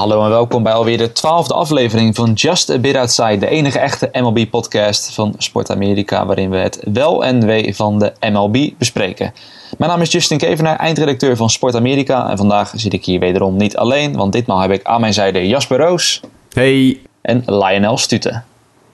Hallo en welkom bij alweer de twaalfde aflevering van Just a Bit Outside, de enige echte MLB-podcast van Sport Amerika, waarin we het wel en wee van de MLB bespreken. Mijn naam is Justin Kevenaar, eindredacteur van Sport Amerika, en vandaag zit ik hier wederom niet alleen, want ditmaal heb ik aan mijn zijde Jasper Roos. Hey. En Lionel Stute.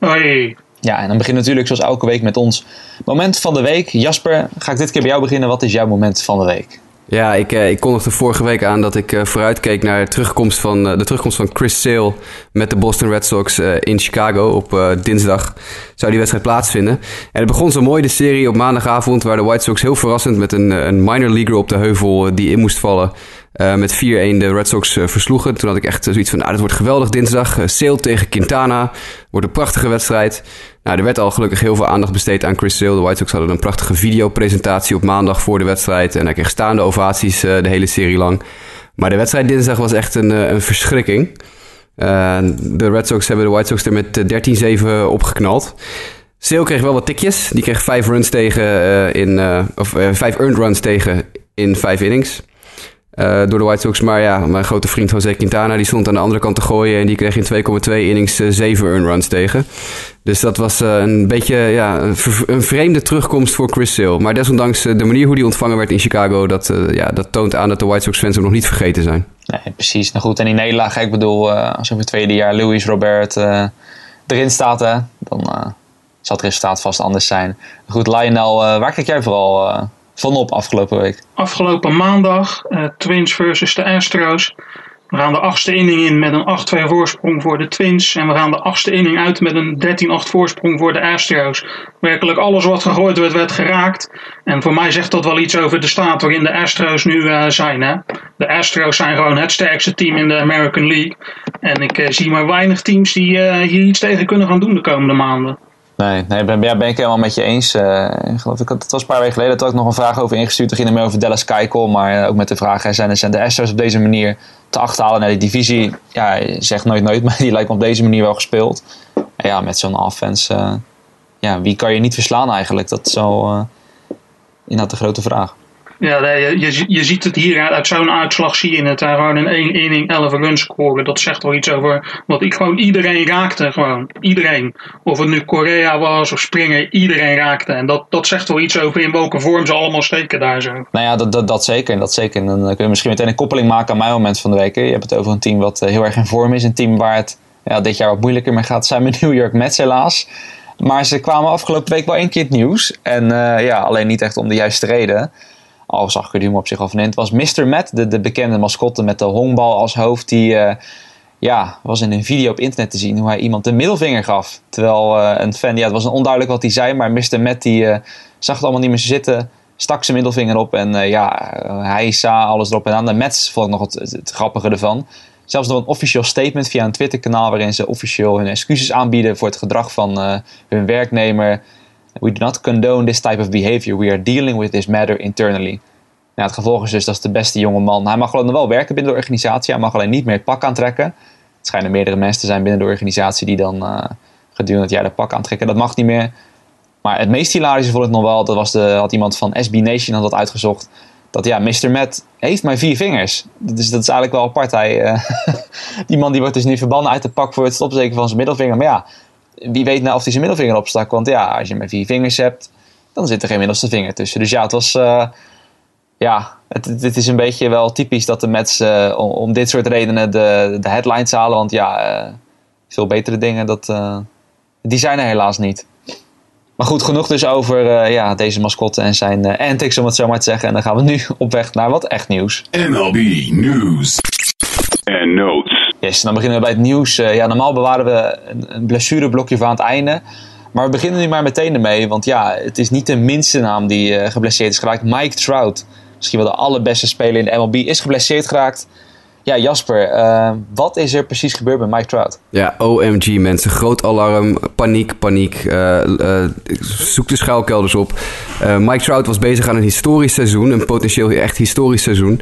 Hoi. Ja, en dan beginnen natuurlijk zoals elke week met ons moment van de week. Jasper, ga ik dit keer bij jou beginnen. Wat is jouw moment van de week? Ja, ik, eh, ik kondigde vorige week aan dat ik uh, vooruitkeek naar de terugkomst, van, uh, de terugkomst van Chris Sale met de Boston Red Sox in Chicago. Op dinsdag zou die wedstrijd plaatsvinden. En het begon zo mooi, de serie op maandagavond, waar de White Sox heel verrassend met een, een minor leaguer op de heuvel die in moest vallen. Met 4-1 de Red Sox versloegen. Toen had ik echt zoiets van, nou, dat wordt geweldig dinsdag. Sale tegen Quintana. Wordt een prachtige wedstrijd. Nou, er werd al gelukkig heel veel aandacht besteed aan Chris Sale. De White Sox hadden een prachtige videopresentatie op maandag voor de wedstrijd. En hij kreeg staande ovaties uh, de hele serie lang. Maar de wedstrijd dinsdag was echt een, uh, een verschrikking. Uh, de Red Sox hebben de White Sox er met 13-7 opgeknald. Sale kreeg wel wat tikjes. Die kreeg vijf runs tegen in, of vijf earned runs tegen in vijf innings. Uh, door de White Sox. Maar ja, mijn grote vriend Jose Quintana die stond aan de andere kant te gooien. En die kreeg in 2,2 innings uh, 7 earn runs tegen. Dus dat was uh, een beetje ja, een, een, vreemde terugkomst voor Chris Sale. Maar desondanks de manier hoe die ontvangen werd in Chicago... Dat, ja, dat toont aan dat de White Sox fans hem nog niet vergeten zijn. Nee, precies. Nou goed, en die nederlaag, ik bedoel... als over het tweede jaar Louis Robert erin staat... Hè, dan zal het resultaat vast anders zijn. Goed, Lionel, waar kijk jij vooral van op afgelopen week? Afgelopen maandag, uh, Twins versus de Astros. We gaan de achtste inning in met een 8-2 voorsprong voor de Twins. En we gaan de achtste inning uit met een 13-8 voorsprong voor de Astros. Werkelijk alles wat gegooid werd, werd geraakt. En voor mij zegt dat wel iets over de staat waarin de Astros nu uh, zijn. Hè? De Astros zijn gewoon het sterkste team in de American League. En ik uh, zie maar weinig teams die hier iets tegen kunnen gaan doen de komende maanden. Nee, nee ben, ben ik helemaal met je eens. Uh, geloof ik, het was een paar weken geleden dat ik nog een vraag over ingestuurd. Toen ging het meer over Dallas Keuchel. Maar uh, ook met de vraag, zijn, de Astros op deze manier te achterhalen naar de divisie? Ja, zegt nooit nooit, maar die lijkt me op deze manier wel gespeeld. En ja, met zo'n offense, uh, ja, wie kan je niet verslaan eigenlijk? Dat is zo inderdaad de grote vraag. Ja, je, je ziet het hier uit zo'n uitslag zie je het. Daar gewoon een 1 inning 11 runs scoren. Dat zegt wel iets over wat ik gewoon iedereen raakte. Gewoon iedereen. Of het nu Korea was of Springer, iedereen raakte. En dat, dat zegt wel iets over in welke vorm ze allemaal steken daar zo. Nou ja, dat, dat, dat zeker. Dat zeker. En dan kun je misschien meteen een koppeling maken aan mijn moment van de week. Je hebt het over een team wat eh, heel erg in vorm is. Een team waar het ja, dit jaar wat moeilijker mee gaat. Zijn met New York Mets helaas. Maar ze kwamen afgelopen week wel één keer het nieuws. En uh, ja, alleen niet echt om de juiste reden al zag ik humor op zich al van in. Het was Mr. Matt, de, de bekende mascotte met de honkbal als hoofd. Die uh, ja, was in een video op internet te zien hoe hij iemand de middelvinger gaf. Terwijl uh, een fan, ja, het was een onduidelijk wat hij zei. Maar Mr. Matt die uh, zag het allemaal niet meer zitten. Stak zijn middelvinger op en ja, hij sa alles erop en aan. De Mets vond ik nog het, het, het, grappige ervan. Zelfs nog een officieel statement via een Twitter-kanaal waarin ze officieel hun excuses aanbieden voor het gedrag van hun werknemer. We do not condone this type of behavior. We are dealing with this matter internally. Nou, het gevolg is dus dat is de beste jonge man. Hij mag nog wel werken binnen de organisatie. Hij mag alleen niet meer pak aantrekken. Het schijnen meerdere mensen te zijn binnen de organisatie die dan uh, gedurende het jaar de pak aantrekken. Dat mag niet meer. Maar het meest hilarische vond ik nog wel. Dat was de, had iemand van SB Nation had dat uitgezocht. Dat ja, Mr. Matt heeft maar vier vingers. Dus dat is eigenlijk wel apart. Hij, uh, die man die wordt dus nu verbannen uit het pak voor het stopsteken van zijn middelvinger. Maar ja, wie weet nou of hij zijn middelvinger opstak. Want ja, als je maar vier vingers hebt, dan zit er geen middelste vinger tussen. Dus ja, het was. Uh, ja, het, is een beetje wel typisch dat de Mets uh, om, dit soort redenen de, de headlines halen. Want ja, uh, veel betere dingen, dat, die zijn er helaas niet. Maar goed, genoeg dus over ja, deze mascotte en zijn antics, om het zo maar te zeggen. En dan gaan we nu op weg naar wat echt nieuws. MLB News and Notes. Yes, dan beginnen we bij het nieuws. Uh, ja, normaal bewaren we een, blessureblokje van aan het einde. Maar we beginnen nu maar meteen ermee. Want ja, het is niet de minste naam die uh, geblesseerd is geraakt. Mike Trout, misschien wel de allerbeste speler in de MLB, is geblesseerd geraakt. Ja, Jasper, uh, wat is er precies gebeurd met Mike Trout? Ja, OMG mensen, groot alarm, paniek, paniek. zoek de schuilkelders op. Mike Trout was bezig aan een historisch seizoen, een potentieel echt historisch seizoen.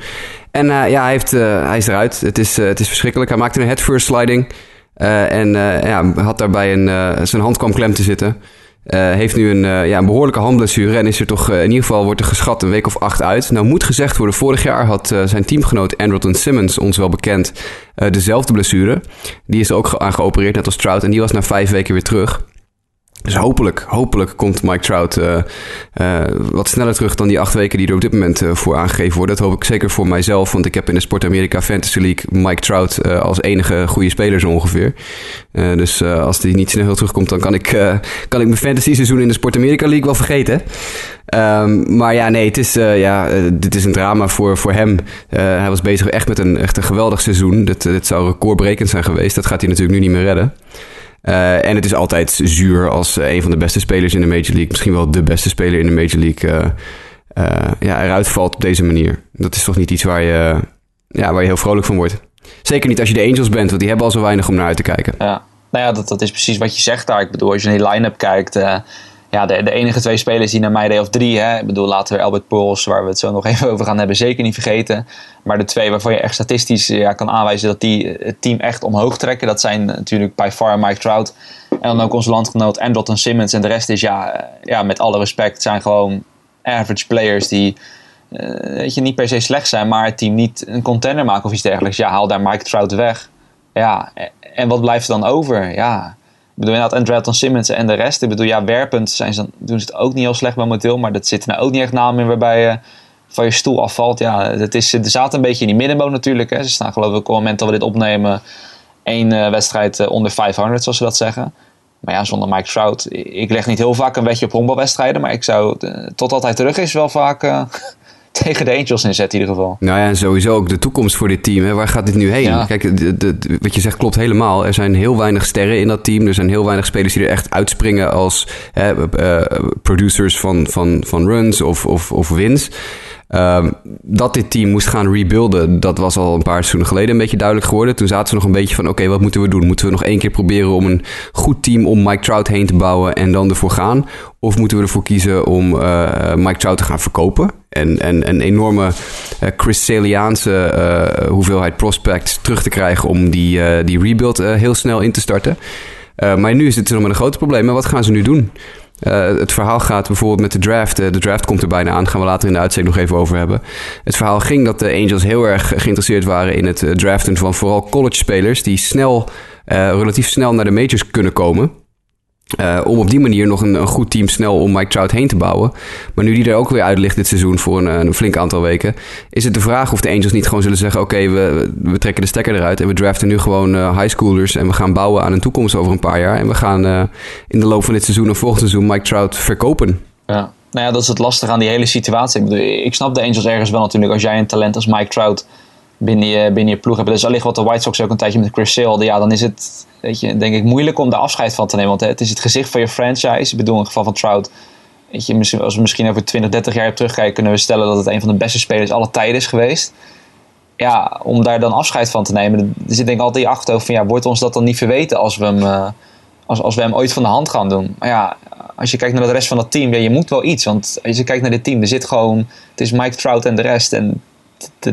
En uh, ja, hij, heeft, uh, hij is eruit. Het is, uh, het is verschrikkelijk. Hij maakte een head first sliding. en ja, had daarbij een, zijn hand kwam klem te zitten. Heeft nu een, ja, een behoorlijke handblessure en is er toch in ieder geval wordt er geschat een week of acht uit. Nou moet gezegd worden, vorig jaar had zijn teamgenoot Andrelton Simmons, ons wel bekend, dezelfde blessure. Die is ook aan geopereerd, net als Trout, en die was na vijf weken weer terug. Dus hopelijk, hopelijk komt Mike Trout uh, uh, wat sneller terug dan die acht weken die er op dit moment uh, voor aangegeven worden. Dat hoop ik zeker voor mijzelf, want ik heb in de Sport America Fantasy League Mike Trout als enige goede speler zo ongeveer. dus als die niet snel terugkomt, dan kan ik, kan ik mijn fantasy seizoen in de Sport America League wel vergeten. Um, maar ja, nee, het is, ja, dit is een drama voor, voor hem. hij was bezig echt met een, echt een geweldig seizoen. Dit, dit zou recordbrekend zijn geweest. Dat gaat hij natuurlijk nu niet meer redden. Uh, en het is altijd zuur als uh, een van de beste spelers in de Major League, misschien wel de beste speler in de Major League, uh, ja, eruit valt op deze manier. Dat is toch niet iets waar je, ja, waar je heel vrolijk van wordt. Zeker niet als je de Angels bent, want die hebben al zo weinig om naar uit te kijken. Ja, nou ja, dat, dat is precies wat je zegt daar. Ik bedoel, als je naar die line-up kijkt, ja, de, de enige twee spelers die naar mij deden, of drie, hè, ik bedoel, laten we Albert Pujols, waar we het zo nog even over gaan hebben, zeker niet vergeten. Maar de twee waarvan je echt statistisch ja, kan aanwijzen dat die het team echt omhoog trekken, dat zijn natuurlijk by far Mike Trout en dan ook onze landgenoot Andrelton Simmons. En de rest is, ja, ja met alle respect, zijn gewoon average players die uh, weet je, niet per se slecht zijn, maar het team niet een contender maken of iets dergelijks. Ja, haal daar Mike Trout weg. Ja, en wat blijft er dan over? Ja, bedoel, inderdaad, Andrelton Simmons en de rest. Ik bedoel, ja, werpend zijn ze, doen ze het ook niet heel slecht momenteel. Maar dat zit er nou ook niet echt namen in waarbij je van je stoel afvalt. Ja, het is, er zaten een beetje in die middenboot natuurlijk. Hè. Ze staan geloof ik op het moment dat we dit opnemen... één uh, wedstrijd uh, onder 500, zoals ze dat zeggen. Maar ja, zonder Mike Trout... Ik leg niet heel vaak een wetje op honkbalwedstrijden. Maar ik zou, uh, totdat hij terug is, wel vaak tegen de Angels inzet in ieder geval. Nou ja, en sowieso ook de toekomst voor dit team. Hè. Waar gaat dit nu heen? Ja. Kijk, de, de, wat je zegt klopt helemaal. Er zijn heel weinig sterren in dat team. Er zijn heel weinig spelers die er echt uitspringen als uh, producers van, van, van runs of, of, of wins. Um, dat dit team moest gaan rebuilden, dat was al een paar seizoenen geleden een beetje duidelijk geworden. Toen zaten ze nog een beetje van: oké, wat moeten we doen? Moeten we nog één keer proberen om een goed team om Mike Trout heen te bouwen en dan ervoor gaan? Of moeten we ervoor kiezen om uh, Mike Trout te gaan verkopen? En, en een enorme uh, Chris Saliaanse uh, hoeveelheid prospects terug te krijgen om die, die rebuild heel snel in te starten. maar nu is het nog met een groot probleem. Maar wat gaan ze nu doen? Uh, het verhaal gaat bijvoorbeeld met de draft. Uh, de draft komt er bijna aan. Gaan we later in de uitzending nog even over hebben. Het verhaal ging dat de Angels heel erg geïnteresseerd waren in het uh, draften van vooral college spelers. Die snel, relatief snel naar de majors kunnen komen. Uh, om op die manier nog een, een, goed team snel om Mike Trout heen te bouwen. Maar nu die er ook weer uit ligt dit seizoen voor een, een flink aantal weken, is het de vraag of de Angels niet gewoon zullen zeggen: Oké, we, we trekken de stekker eruit en we draften nu gewoon uh, high schoolers en we gaan bouwen aan een toekomst over een paar jaar. En we gaan uh, in de loop van dit seizoen of volgend seizoen Mike Trout verkopen. Ja. Nou ja, dat is het lastige aan die hele situatie. Ik snap de Angels ergens wel natuurlijk. Als jij een talent als Mike Trout binnen je, binnen je ploeg hebt. Dus allicht wat de White Sox ook een tijdje met Chris Sale. Ja, dan is het weet je, denk ik moeilijk om daar afscheid van te nemen. Want het is het gezicht van je franchise. Ik bedoel, in het geval van Trout. Weet je, als we misschien over 20, 30 jaar terugkijken, kunnen we stellen dat het een van de beste spelers aller tijden is geweest. Ja, om daar dan afscheid van te nemen. Er zit denk ik altijd die achterhoofd van ja, wordt ons dat dan niet verweten als we hem, uh, als, als we hem ooit van de hand gaan doen. Maar ja, als je kijkt naar de rest van dat team, ja, je moet wel iets. Want als je kijkt naar dit team, er zit gewoon, het is Mike Trout en de rest. En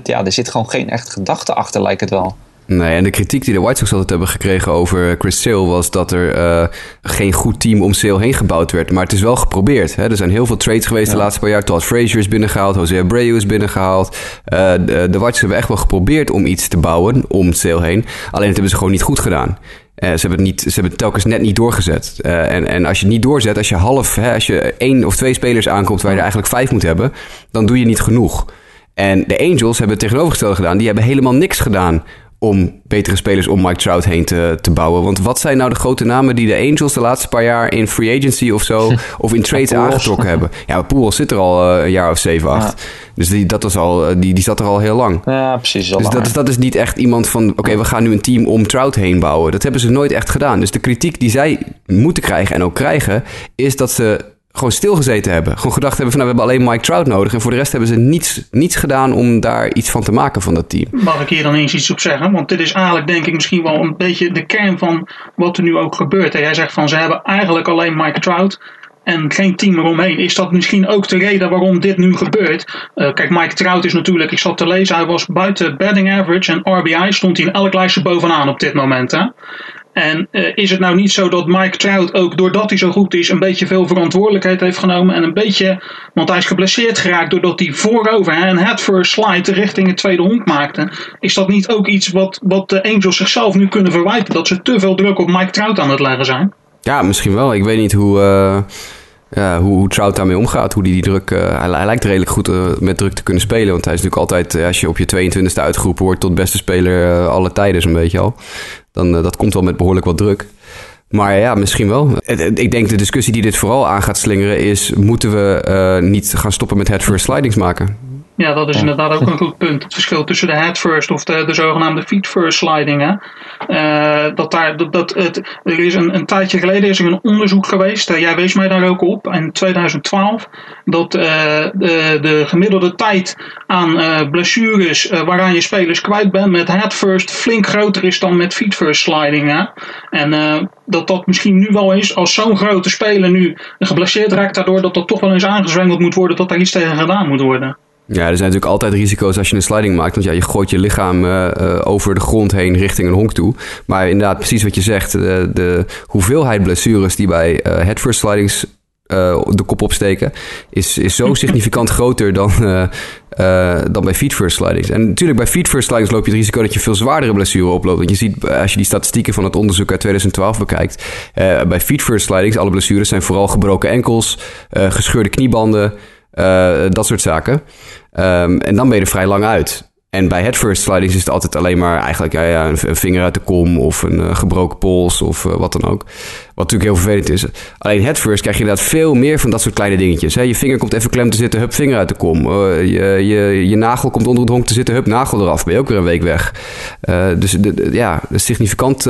ja, er zit gewoon geen echt gedachte achter, lijkt het wel. Nee, en de kritiek die de White Sox altijd hebben gekregen over Chris Sale was dat er uh, geen goed team om Sale heen gebouwd werd. Maar het is wel geprobeerd. Hè? Er zijn heel veel trades geweest de laatste paar jaar. Todd Frazier is binnengehaald, Jose Abreu is binnengehaald. Uh, de, de White Sox hebben echt wel geprobeerd om iets te bouwen om Sale heen. Alleen dat hebben ze gewoon niet goed gedaan. Uh, ze, hebben het niet, ze hebben het telkens net niet doorgezet. Uh, en, en als je niet doorzet, als je half, hè, als je één of twee spelers aankomt waar je er eigenlijk vijf moet hebben, dan doe je niet genoeg. En de Angels hebben het tegenovergestelde gedaan. Die hebben helemaal niks gedaan om betere spelers om Mike Trout heen te, te bouwen. Want wat zijn nou de grote namen die de Angels de laatste paar jaar in free agency of zo, of in trades aangetrokken hebben? Ja, Poel zit er al uh, een jaar of zeven, acht. Dus die, dat was al, eh, die, die zat er al heel lang. Ja, precies. Dus dat is, dat is niet echt iemand van, oké, we gaan nu een team om Trout heen bouwen. Dat hebben ze nooit echt gedaan. Dus de kritiek die zij moeten krijgen en ook krijgen, is dat ze gewoon stilgezeten hebben. Gewoon gedacht hebben van nou, we hebben alleen Mike Trout nodig. En voor de rest hebben ze niets, niets gedaan om daar iets van te maken van dat team. Mag ik hier dan eens iets op zeggen? Want dit is eigenlijk denk ik misschien wel een beetje de kern van wat er nu ook gebeurt. Hij zegt van ze hebben eigenlijk alleen Mike Trout en geen team eromheen. Is dat misschien ook de reden waarom dit nu gebeurt? Uh, kijk, Mike Trout is natuurlijk, ik zat te lezen, hij was buiten batting average en RBI stond hij in elk lijstje bovenaan op dit moment. Hè? En uh, is het nou niet zo dat Mike Trout ook doordat hij zo goed is, een beetje veel verantwoordelijkheid heeft genomen en een beetje, want hij is geblesseerd geraakt doordat hij voorover hè, een head first slide richting het tweede honk maakte. Is dat niet ook iets wat, wat de Angels zichzelf nu kunnen verwijten, dat ze te veel druk op Mike Trout aan het leggen zijn? Ja, misschien wel. Ik weet niet hoe. Uh ja, hoe, hoe Trout daarmee omgaat. Hoe die, die druk. Uh, hij, lijkt redelijk goed met druk te kunnen spelen. Want hij is natuurlijk altijd, als je op je 22e uitgeroepen wordt tot beste speler alle tijden, zo'n beetje al. Dan dat komt wel met behoorlijk wat druk. Maar ja, misschien wel. Ik denk de discussie die dit vooral aan gaat slingeren is: moeten we niet gaan stoppen met head first slidings maken? Ja, dat is inderdaad ook een goed punt. Het verschil tussen de head first of de, de zogenaamde feet first slidingen. Uh, dat daar, dat, dat het, er is een, een tijdje geleden is er een onderzoek geweest. Uh, jij wees mij daar ook op in 2012. Dat uh, de, de, gemiddelde tijd aan blessures waaraan je spelers kwijt bent met head first flink groter is dan met feet first slidingen. En dat dat misschien nu wel is, als zo'n grote speler nu geblesseerd raakt, daardoor dat dat toch wel eens aangezwengeld moet worden, dat daar iets tegen gedaan moet worden. Ja, er zijn natuurlijk altijd risico's als je een sliding maakt. Want ja, je gooit je lichaam uh, over de grond heen richting een honk toe. Maar inderdaad, precies wat je zegt. De, de hoeveelheid blessures die bij uh, head first slidings de kop opsteken... is, is zo significant groter dan, dan bij feet first slidings. En natuurlijk, bij feet first slidings loop je het risico... dat je veel zwaardere blessuren oploopt. Want je ziet, als je die statistieken van het onderzoek uit 2012 bekijkt... bij feet first slidings, alle blessures zijn vooral gebroken enkels... gescheurde kniebanden... Uh, dat soort zaken. Um, en dan ben je er vrij lang uit. En bij head first slidings is het altijd alleen maar eigenlijk ja, ja, een, vinger uit de kom of een uh, gebroken pols of uh, wat dan ook. Wat natuurlijk heel vervelend is. Alleen head first krijg je inderdaad veel meer van dat soort kleine dingetjes. Hè? Je vinger komt even klem te zitten, hup, vinger uit de kom. Uh, je, je, je, nagel komt onder het honk te zitten, hup, nagel eraf. Ben je ook weer een week weg. dus de, de, ja, een significant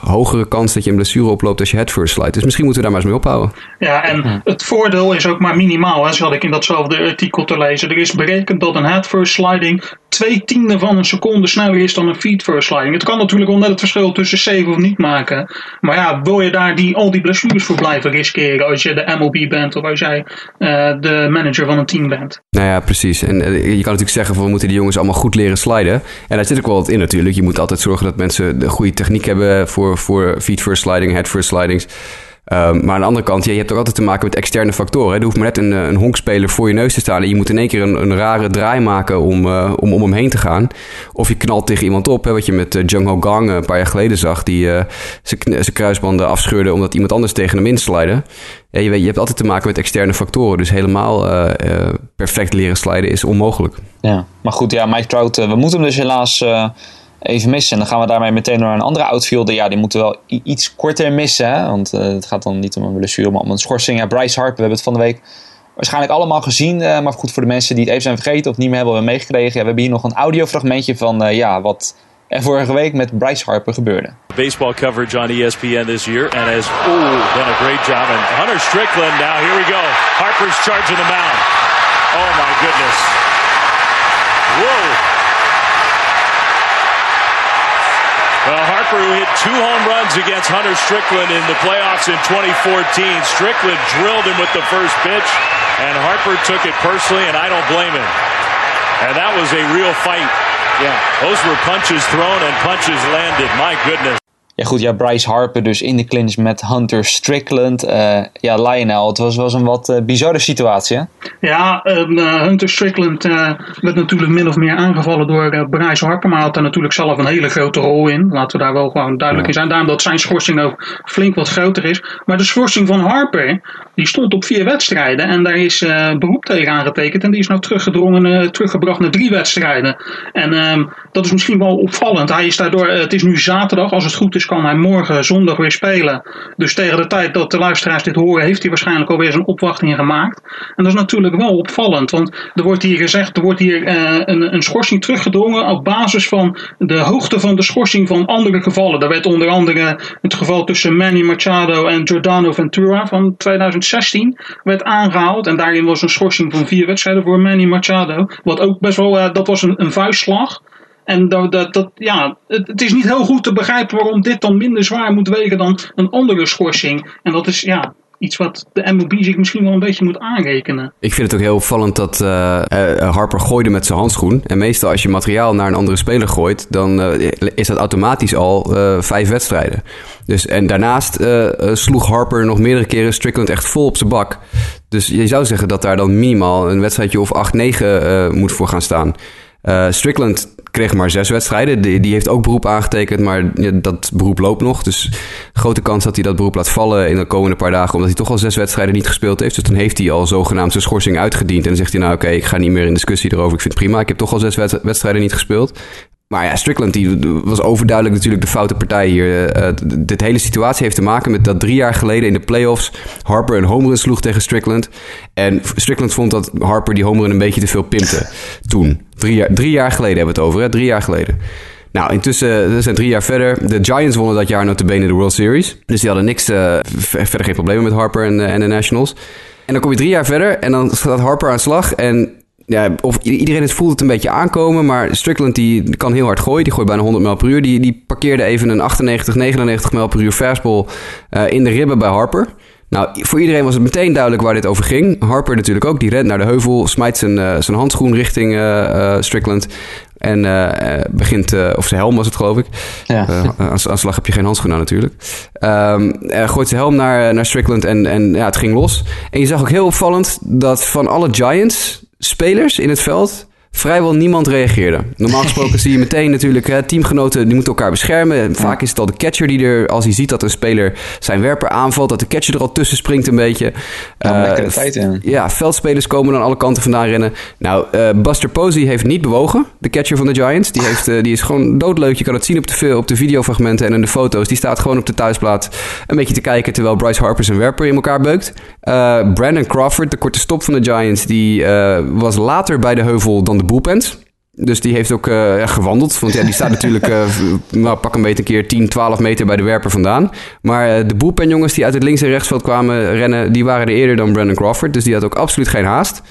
hogere kans dat je een blessure oploopt als je head first slide. Dus misschien moeten we daar maar eens mee ophouden. Ja, en het voordeel is ook maar minimaal. Hè, zo had ik in datzelfde artikel te lezen. Er is berekend dat een head first sliding twee tiende van een seconde sneller is dan een feet first sliding. Het kan natuurlijk wel net het verschil tussen save of niet maken. Maar ja, wil je daar die, al die blessures voor blijven riskeren als je de MLB bent of als jij uh, de manager van een team bent? Nou ja, precies. En uh, je kan natuurlijk zeggen van we moeten die jongens allemaal goed leren sliden. En daar zit ook wel wat in natuurlijk. Je moet altijd zorgen dat mensen de goede techniek hebben voor, voor feet first sliding, head first slidings. Um, maar aan de andere kant, je hebt ook altijd te maken met externe factoren. Er hoeft maar net een, een honkspeler voor je neus te staan. En je moet in één keer een, een rare draai maken om, uh, om om hem heen te gaan. Of je knalt tegen iemand op. Hè, wat je met uh, Jung Ho Gang een paar jaar geleden zag. Die uh, zijn kruisbanden afscheurde omdat iemand anders tegen hem inslide. Ja, je, je hebt altijd te maken met externe factoren. Dus helemaal perfect leren sliden is onmogelijk. Ja, maar goed, ja, Mike Trout, we moeten hem dus helaas even missen. En dan gaan we daarmee meteen naar een andere outfielder. Ja, die moeten wel iets korter missen. Want uh, het gaat dan niet om een blessure, maar om een schorsing. Ja, Bryce Harper, we hebben het van de week waarschijnlijk allemaal gezien. Uh, maar goed, voor de mensen die het even zijn vergeten of niet meer hebben meegekregen. Ja, we hebben hier nog een audiofragmentje van uh, ja, wat er vorige week met Bryce Harper gebeurde. Baseball coverage on ESPN this year. And has oh, done a great job. And Hunter Strickland, now here we go. Harper's charging the mound. Oh my goodness. Harper who hit two home runs against Hunter Strickland in the playoffs in 2014. Strickland drilled him with the first pitch, and Harper took it personally, and I don't blame him. And that was a real fight. Yeah. Those were punches thrown and punches landed. My goodness. Ja goed, ja, Bryce Harper dus in de clinch met Hunter Strickland. Uh, ja, Lionel, het was, was een wat uh, bizarre situatie hè? Ja, uh, Hunter Strickland werd natuurlijk min of meer aangevallen door Bryce Harper. Maar had daar natuurlijk zelf een hele grote rol in. Laten we daar wel gewoon duidelijk in zijn. Daarom dat zijn schorsing ook flink wat groter is. Maar de schorsing van Harper, die stond op vier wedstrijden. En daar is beroep tegen aangetekend. En die is nou teruggedrongen, teruggebracht naar drie wedstrijden. En ehm, dat is misschien wel opvallend. Hij is daardoor, het is nu zaterdag, als het goed is kan hij morgen zondag weer spelen. Dus tegen de tijd dat de luisteraars dit horen, heeft hij waarschijnlijk alweer zijn opwachting gemaakt. En dat is natuurlijk wel opvallend, want er wordt hier gezegd, er wordt hier uh, een, een schorsing teruggedrongen op basis van de hoogte van de schorsing van andere gevallen. Daar werd onder andere het geval tussen Manny Machado en Giordano Ventura van 2016 werd aangehaald. En daarin was een schorsing van vier wedstrijden voor Manny Machado. Wat ook best wel, uh, dat was een, een vuistslag. En dat, dat, ja, het, is niet heel goed te begrijpen waarom dit dan minder zwaar moet wegen dan een andere schorsing. En dat is, ja, iets wat de MLB zich misschien wel een beetje moet aanrekenen. Ik vind het ook heel opvallend dat uh, Harper gooide met zijn handschoen. En meestal als je materiaal naar een andere speler gooit, dan uh, is dat automatisch al vijf wedstrijden. Dus, en daarnaast sloeg Harper nog meerdere keren Strickland echt vol op zijn bak. Dus je zou zeggen dat daar dan minimaal een wedstrijdje of 8-9 moet voor gaan staan. Strickland kreeg maar zes wedstrijden. Die, die heeft ook beroep aangetekend, maar dat beroep loopt nog. Dus grote kans dat hij dat beroep laat vallen in de komende paar dagen, omdat hij toch al zes wedstrijden niet gespeeld heeft. Dus dan heeft hij al zogenaamd schorsing uitgediend. En dan zegt hij nou oké, ik ga niet meer in discussie erover. Ik vind het prima. Ik heb toch al zes wedstrijden niet gespeeld. Maar ja, Strickland die was overduidelijk natuurlijk de foute partij hier. Uh, dit hele situatie heeft te maken met dat drie jaar geleden in de playoffs Harper een homerun sloeg tegen Strickland. En Strickland vond dat Harper die homerun een beetje te veel pimpte toen. Drie jaar, drie jaar geleden hebben we het over, hè? Drie jaar geleden. Nou, intussen we zijn drie jaar verder. De Giants wonnen dat jaar bene de World Series. Dus die hadden niks, uh, verder geen problemen met Harper en, en de Nationals. En dan kom je drie jaar verder en dan staat Harper aan slag. En ja, of iedereen het voelt het een beetje aankomen, maar Strickland die kan heel hard gooien. Die gooit bijna 100 mijl per uur. Die, die parkeerde even een 98, 99 mijl per uur fastball uh, in de ribben bij Harper. Nou, voor iedereen was het meteen duidelijk waar dit over ging. Harper natuurlijk ook, die rent naar de heuvel, smijt zijn, uh, zijn handschoen richting uh, Strickland. En begint, of zijn helm was het geloof ik. Ja. aan, slag heb je geen handschoen aan natuurlijk. Um, gooit zijn helm naar, naar Strickland en, en ja, het ging los. En je zag ook heel opvallend dat van alle Giants spelers in het veld vrijwel niemand reageerde. Normaal gesproken zie je meteen natuurlijk hè, teamgenoten die moeten elkaar beschermen. Vaak is het al de catcher die er, als hij ziet dat een speler zijn werper aanvalt, dat de catcher er al tussen springt een beetje. Ja, uh, tijd in. Ja, veldspelers komen dan alle kanten vandaan rennen. Nou, uh, Buster Posey heeft niet bewogen, de catcher van de Giants. Die, heeft, uh, die is gewoon doodleuk. Je kan het zien op de, op de videofragmenten en in de foto's. Die staat gewoon op de thuisplaat een beetje te kijken terwijl Bryce Harper zijn werper in elkaar beukt. Brandon Crawford, de korte stop van de Giants, die was later bij de heuvel dan de. Dus die heeft ook uh, gewandeld. Want ja, die staat natuurlijk, uh, nou, pak een beetje een keer 10, 12 meter bij de werper vandaan. Maar uh, de bullpen-jongens die uit het links- en rechtsveld kwamen rennen, die waren er eerder dan Brandon Crawford. Dus die had ook absoluut geen haast.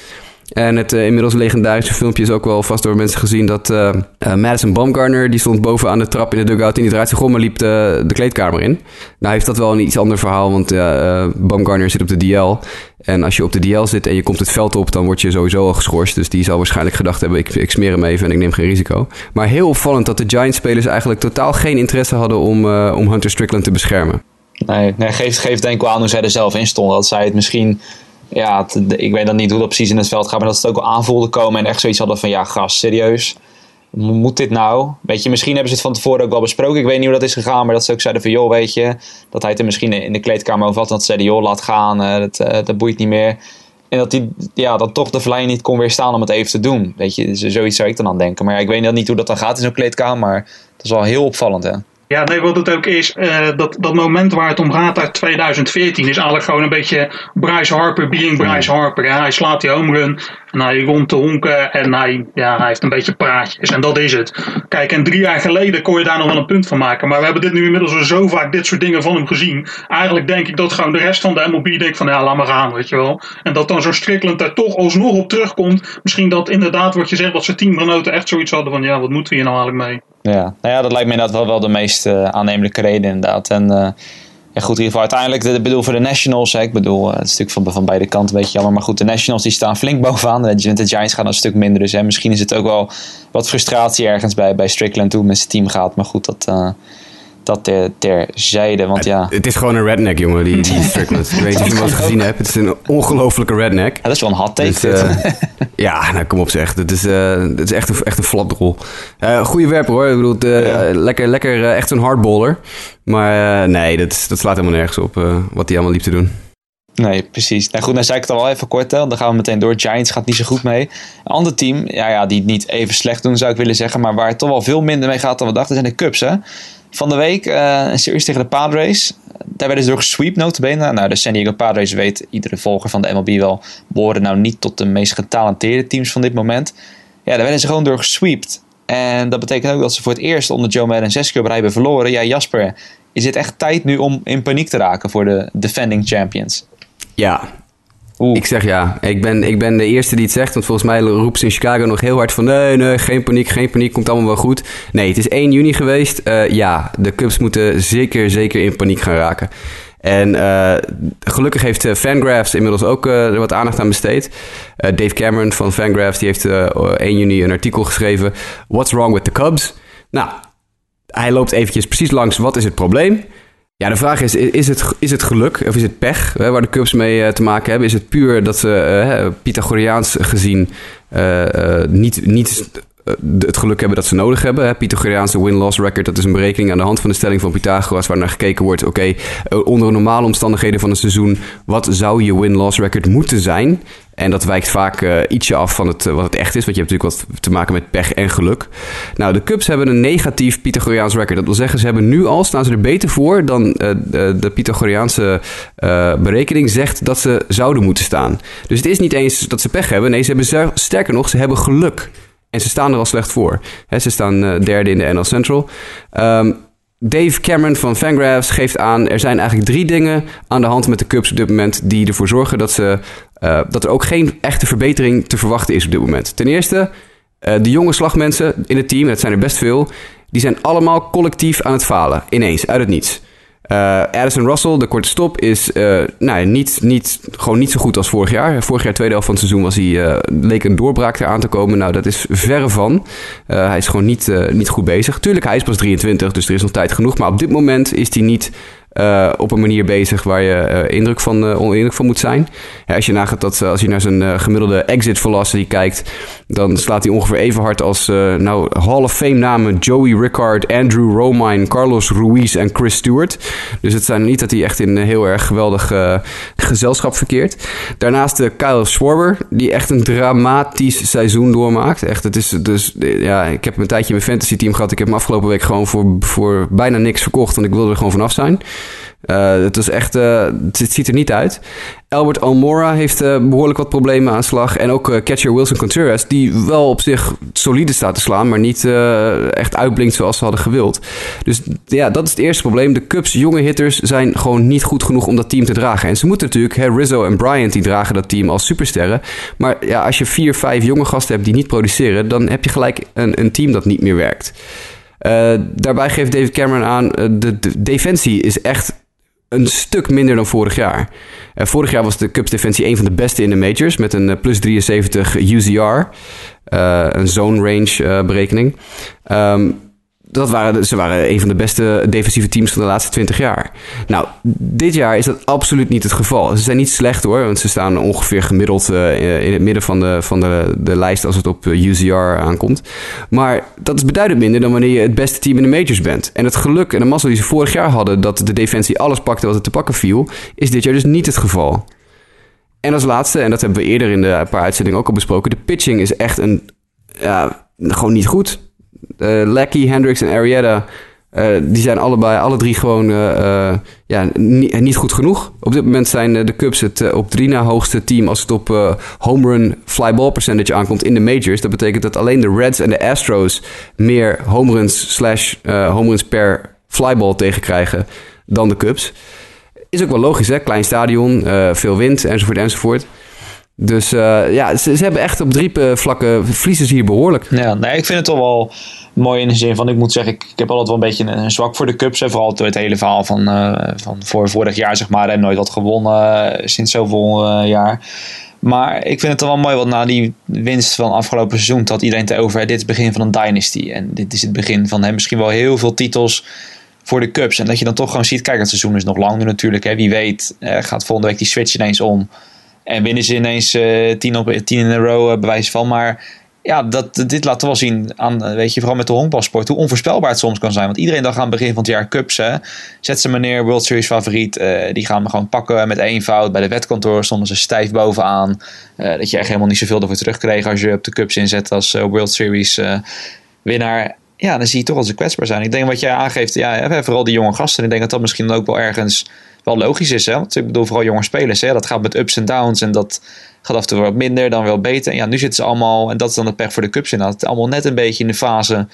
En het uh, inmiddels legendarische filmpje is ook wel vast door mensen gezien dat uh, uh, Madison Baumgartner, die stond boven aan de trap in de dugout en die draait zich om liep de, de kleedkamer in. Nou heeft dat wel een iets ander verhaal, want Baumgartner zit op de DL. En als je op de DL zit en je komt het veld op, dan word je sowieso al geschorst. Dus die zal waarschijnlijk gedacht hebben, ik, ik smeer hem even en ik neem geen risico. Maar heel opvallend dat de Giants-spelers eigenlijk totaal geen interesse hadden om, om Hunter Strickland te beschermen. Nee, nee geeft, geeft denk ik wel aan hoe zij er zelf in stonden. Dat zij het misschien ja, ik weet dan niet hoe dat precies in het veld gaat, maar dat ze het ook wel aanvoelden komen en echt zoiets hadden van ja, gast, serieus. Moet dit nou? Weet je, misschien hebben ze het van tevoren ook wel besproken. Ik weet niet hoe dat is gegaan, maar dat ze ook zeiden van joh, weet je, dat hij het er misschien in de kleedkamer over had. Dat ze zeiden joh, laat gaan, uh, dat, uh, dat boeit niet meer. En dat hij ja, dan toch de verleiding niet kon weerstaan om het even te doen. Weet je, zoiets zou ik dan aan denken. Maar ik weet niet hoe dat dan gaat in zo'n kleedkamer, maar het is wel heel opvallend hè. Ja, nee, wat het ook is, uh, dat, dat moment waar het om gaat uit 2014 is eigenlijk gewoon een beetje Bryce Harper being Bryce Harper. Ja, hij slaat die home run en hij rond te honken en hij, ja, hij heeft een beetje praatjes en dat is het. Kijk, en drie jaar geleden kon je daar nog wel een punt van maken, maar we hebben dit nu inmiddels zo vaak dit soort dingen van hem gezien. Eigenlijk denk ik dat gewoon de rest van de MLB denkt van ja, laat maar gaan, weet je wel. En dat dan zo'n Strickland daar toch alsnog op terugkomt. Misschien dat inderdaad wat je zegt, dat zijn teamgenoten echt zoiets hadden van ja, wat moeten we hier nou eigenlijk mee? Ja, nou ja, dat lijkt me inderdaad wel, wel de meest uh, aannemelijke reden inderdaad. En uh, goed, in ieder geval uiteindelijk, de, ik bedoel voor de Nationals, hè, ik bedoel, uh, het natuurlijk van, van beide kanten een beetje jammer. Maar goed, de Nationals die staan flink bovenaan. De, de Giants gaan een stuk minder. Dus hè, misschien is het ook wel wat frustratie ergens bij, bij Strickland toen met zijn team gaat. Maar goed, dat dat ter, terzijde. Want ja. Het, is gewoon een redneck, jongen, die, die Strickland. Ik weet niet of je hem gezien hebt. Het is een ongelofelijke redneck. Ja, dat is wel een hot take. Dus, uh, ja, nou kom op zeg. Het is, uh, het is echt een, echt een flapdrol. Uh, goede werper hoor. Ik bedoel, ja. lekker, lekker echt een hardballer. Maar nee, dat, dat slaat helemaal nergens op wat hij allemaal liep te doen. Nee, precies. Nou goed, dan zei ik het al wel even kort. Dan gaan we meteen door. Giants gaat niet zo goed mee. Een ander team, ja, ja, die het niet even slecht doen, zou ik willen zeggen. Maar waar het toch wel veel minder mee gaat dan we dachten, zijn de Cubs. Hè? Van de week uh, een series tegen de Padres. Daar werden ze door gesweep notabene. Nou, de San Diego Padres weet iedere volger van de MLB wel... behoren nou niet tot de meest getalenteerde teams van dit moment. Ja, daar werden ze gewoon door gesweept. En dat betekent ook dat ze voor het eerst onder Joe Madden zes keer op hebben verloren. Ja, Jasper, is het echt tijd nu om in paniek te raken voor de defending champions? Ja, ik zeg ja. Ik ben, ik ben de eerste die het zegt. Want volgens mij roept ze in Chicago nog heel hard van... nee, nee, geen paniek, geen paniek, komt allemaal wel goed. Nee, het is 1 juni geweest. Uh, ja, de Cubs moeten zeker, zeker in paniek gaan raken. En uh, gelukkig heeft uh, Fangraphs inmiddels ook er wat aandacht aan besteed. Dave Cameron van Fangraphs die heeft 1 juni een artikel geschreven... What's wrong with the Cubs? Nou, hij loopt eventjes precies langs wat is het probleem... Ja, de vraag is, is het, is het geluk of is het pech hè, waar de Cubs mee te maken hebben? Is het puur dat ze Pythagoreaans gezien niet, niet het geluk hebben dat ze nodig hebben. Pythagoreaanse win-loss record, dat is een berekening aan de hand van de stelling van Pythagoras, waar naar gekeken wordt, oké, okay, onder normale omstandigheden van een seizoen, wat zou je win-loss record moeten zijn? En dat wijkt vaak uh, ietsje af van het, wat het echt is. Want je hebt natuurlijk wat te maken met pech en geluk. Nou, de Cubs hebben een negatief Pythagoreaans record. Dat wil zeggen, ze hebben nu al, staan ze er beter voor dan de, Pythagoreaanse berekening zegt dat ze zouden moeten staan. Dus het is niet eens dat ze pech hebben. Nee, ze hebben sterker nog, ze hebben geluk. En ze staan er al slecht voor. ze staan uh, derde in de NL Central. Um, Dave Cameron van Fangraphs geeft aan... er zijn eigenlijk drie dingen aan de hand met de Cubs op dit moment... die ervoor zorgen dat, ze, uh, dat er ook geen echte verbetering te verwachten is op dit moment. Ten eerste, uh, de jonge slagmensen in het team, dat zijn er best veel... die zijn allemaal collectief aan het falen. Ineens, uit het niets. Uh, Addison Russell, de korte stop, is uh, nou, niet, niet, gewoon niet zo goed als vorig jaar. Vorig jaar, tweede helft van het seizoen, was hij, uh, leek een doorbraak eraan te komen. Nou, dat is verre van. hij is gewoon niet, niet goed bezig. Tuurlijk, hij is pas 23, dus er is nog tijd genoeg. Maar op dit moment is hij niet uh, op een manier bezig waar je uh, indruk, van, uh, moet zijn. Ja, als je nagaat dat als je naar zijn gemiddelde exit velocity kijkt, dan slaat hij ongeveer even hard als nou, Hall of Fame namen Joey Rickard, Andrew Romine, Carlos Ruiz en Chris Stewart. Dus het zijn niet dat hij echt in een heel erg geweldig gezelschap verkeert. Daarnaast Kyle Schwarber, die echt een dramatisch seizoen doormaakt. Echt, het is dus, ja, ik heb een tijdje in mijn fantasy team gehad. Ik heb hem afgelopen week gewoon voor, voor bijna niks verkocht, want ik wilde er gewoon vanaf zijn. Uh, het, is echt, uh, het ziet er niet uit. Albert Almora heeft uh, behoorlijk wat problemen aan slag. En ook catcher Wilson Contreras, die wel op zich solide staat te slaan, maar niet echt uitblinkt zoals ze hadden gewild. Dus ja, dat is het eerste probleem. De Cubs jonge hitters zijn gewoon niet goed genoeg om dat team te dragen. En ze moeten natuurlijk, Rizzo en Bryant, die dragen dat team als supersterren. Maar ja, als je vier, vijf jonge gasten hebt die niet produceren, dan heb je gelijk een, een team dat niet meer werkt. Daarbij geeft David Cameron aan, de, defensie is echt een stuk minder dan vorig jaar. Uh, vorig jaar was de Cubs defensie een van de beste in de majors met een plus 73 UZR, een zone range berekening. Um, dat waren, ze waren een van de beste defensieve teams van de laatste 20 jaar. Nou, dit jaar is dat absoluut niet het geval. Ze zijn niet slecht hoor, want ze staan ongeveer gemiddeld uh, in het midden van, de, van de, de lijst als het op eh, UZR aankomt. Maar dat is beduidend minder dan wanneer je het beste team in de majors bent. En het geluk en de mazzel die ze vorig jaar hadden dat de defensie alles pakte wat er te pakken viel, is dit jaar dus niet het geval. En als laatste, en dat hebben we eerder in de paar uitzendingen ook al besproken, de pitching is echt een, ja, gewoon niet goed. Uh, Lecky, Hendricks en Arietta... Uh, die zijn allebei, alle drie gewoon uh, ja, niet, niet, goed genoeg. Op dit moment zijn de Cubs het op drie na hoogste team als het op home run fly ball percentage aankomt in de majors. Dat betekent dat alleen de Reds en de Astros meer home runs slash home runs per flyball tegenkrijgen dan de Cubs. Is ook wel logisch, hè? Klein stadion, veel wind enzovoort enzovoort. Dus uh, ja, ze, hebben echt op drie vlakken verliezen ze hier behoorlijk. Ja, nee, ik vind het toch wel mooi in de zin van, ik moet zeggen, ik, heb altijd wel een beetje een, zwak voor de Cubs. En vooral door het hele verhaal van, uh, van voor vorig jaar, zeg maar. En nooit wat gewonnen sinds zoveel jaar. Maar ik vind het wel mooi, want na die winst van afgelopen seizoen had iedereen te over. Dit is het begin van een dynasty. En dit is het begin van hè, misschien wel heel veel titels voor de Cubs. En dat je dan toch gewoon ziet, kijk, het seizoen is nog lang natuurlijk. Hè. Wie weet gaat volgende week die switch ineens om. En winnen ze ineens uh, tien, op, tien in een row, uh, bewijs van. Maar ja, dat, dit laat wel zien aan, eh, weet je, vooral met de honkbalsport, hoe onvoorspelbaar het soms kan zijn. Want iedereen dacht aan het begin van het jaar cups, hè. Zet ze meneer World Series favoriet, uh, die gaan we gewoon pakken met één fout. Bij de wetkantoor stonden ze stijf bovenaan. Dat je echt helemaal niet zoveel ervoor terugkreeg als je op de cups inzet als World Series winnaar. Ja, dan zie je toch dat ze kwetsbaar zijn. Ik denk wat jij aangeeft, ja, vooral die jonge gasten. Ik denk dat dat misschien ook wel ergens wel logisch is. Hè? Want ik bedoel, vooral jonge spelers. Hè? Dat gaat met ups en downs. En dat gaat af en toe wat minder, dan wel beter. En ja, nu zitten ze allemaal, en dat is dan het pech voor de Cubs inderdaad, allemaal net een beetje in de fase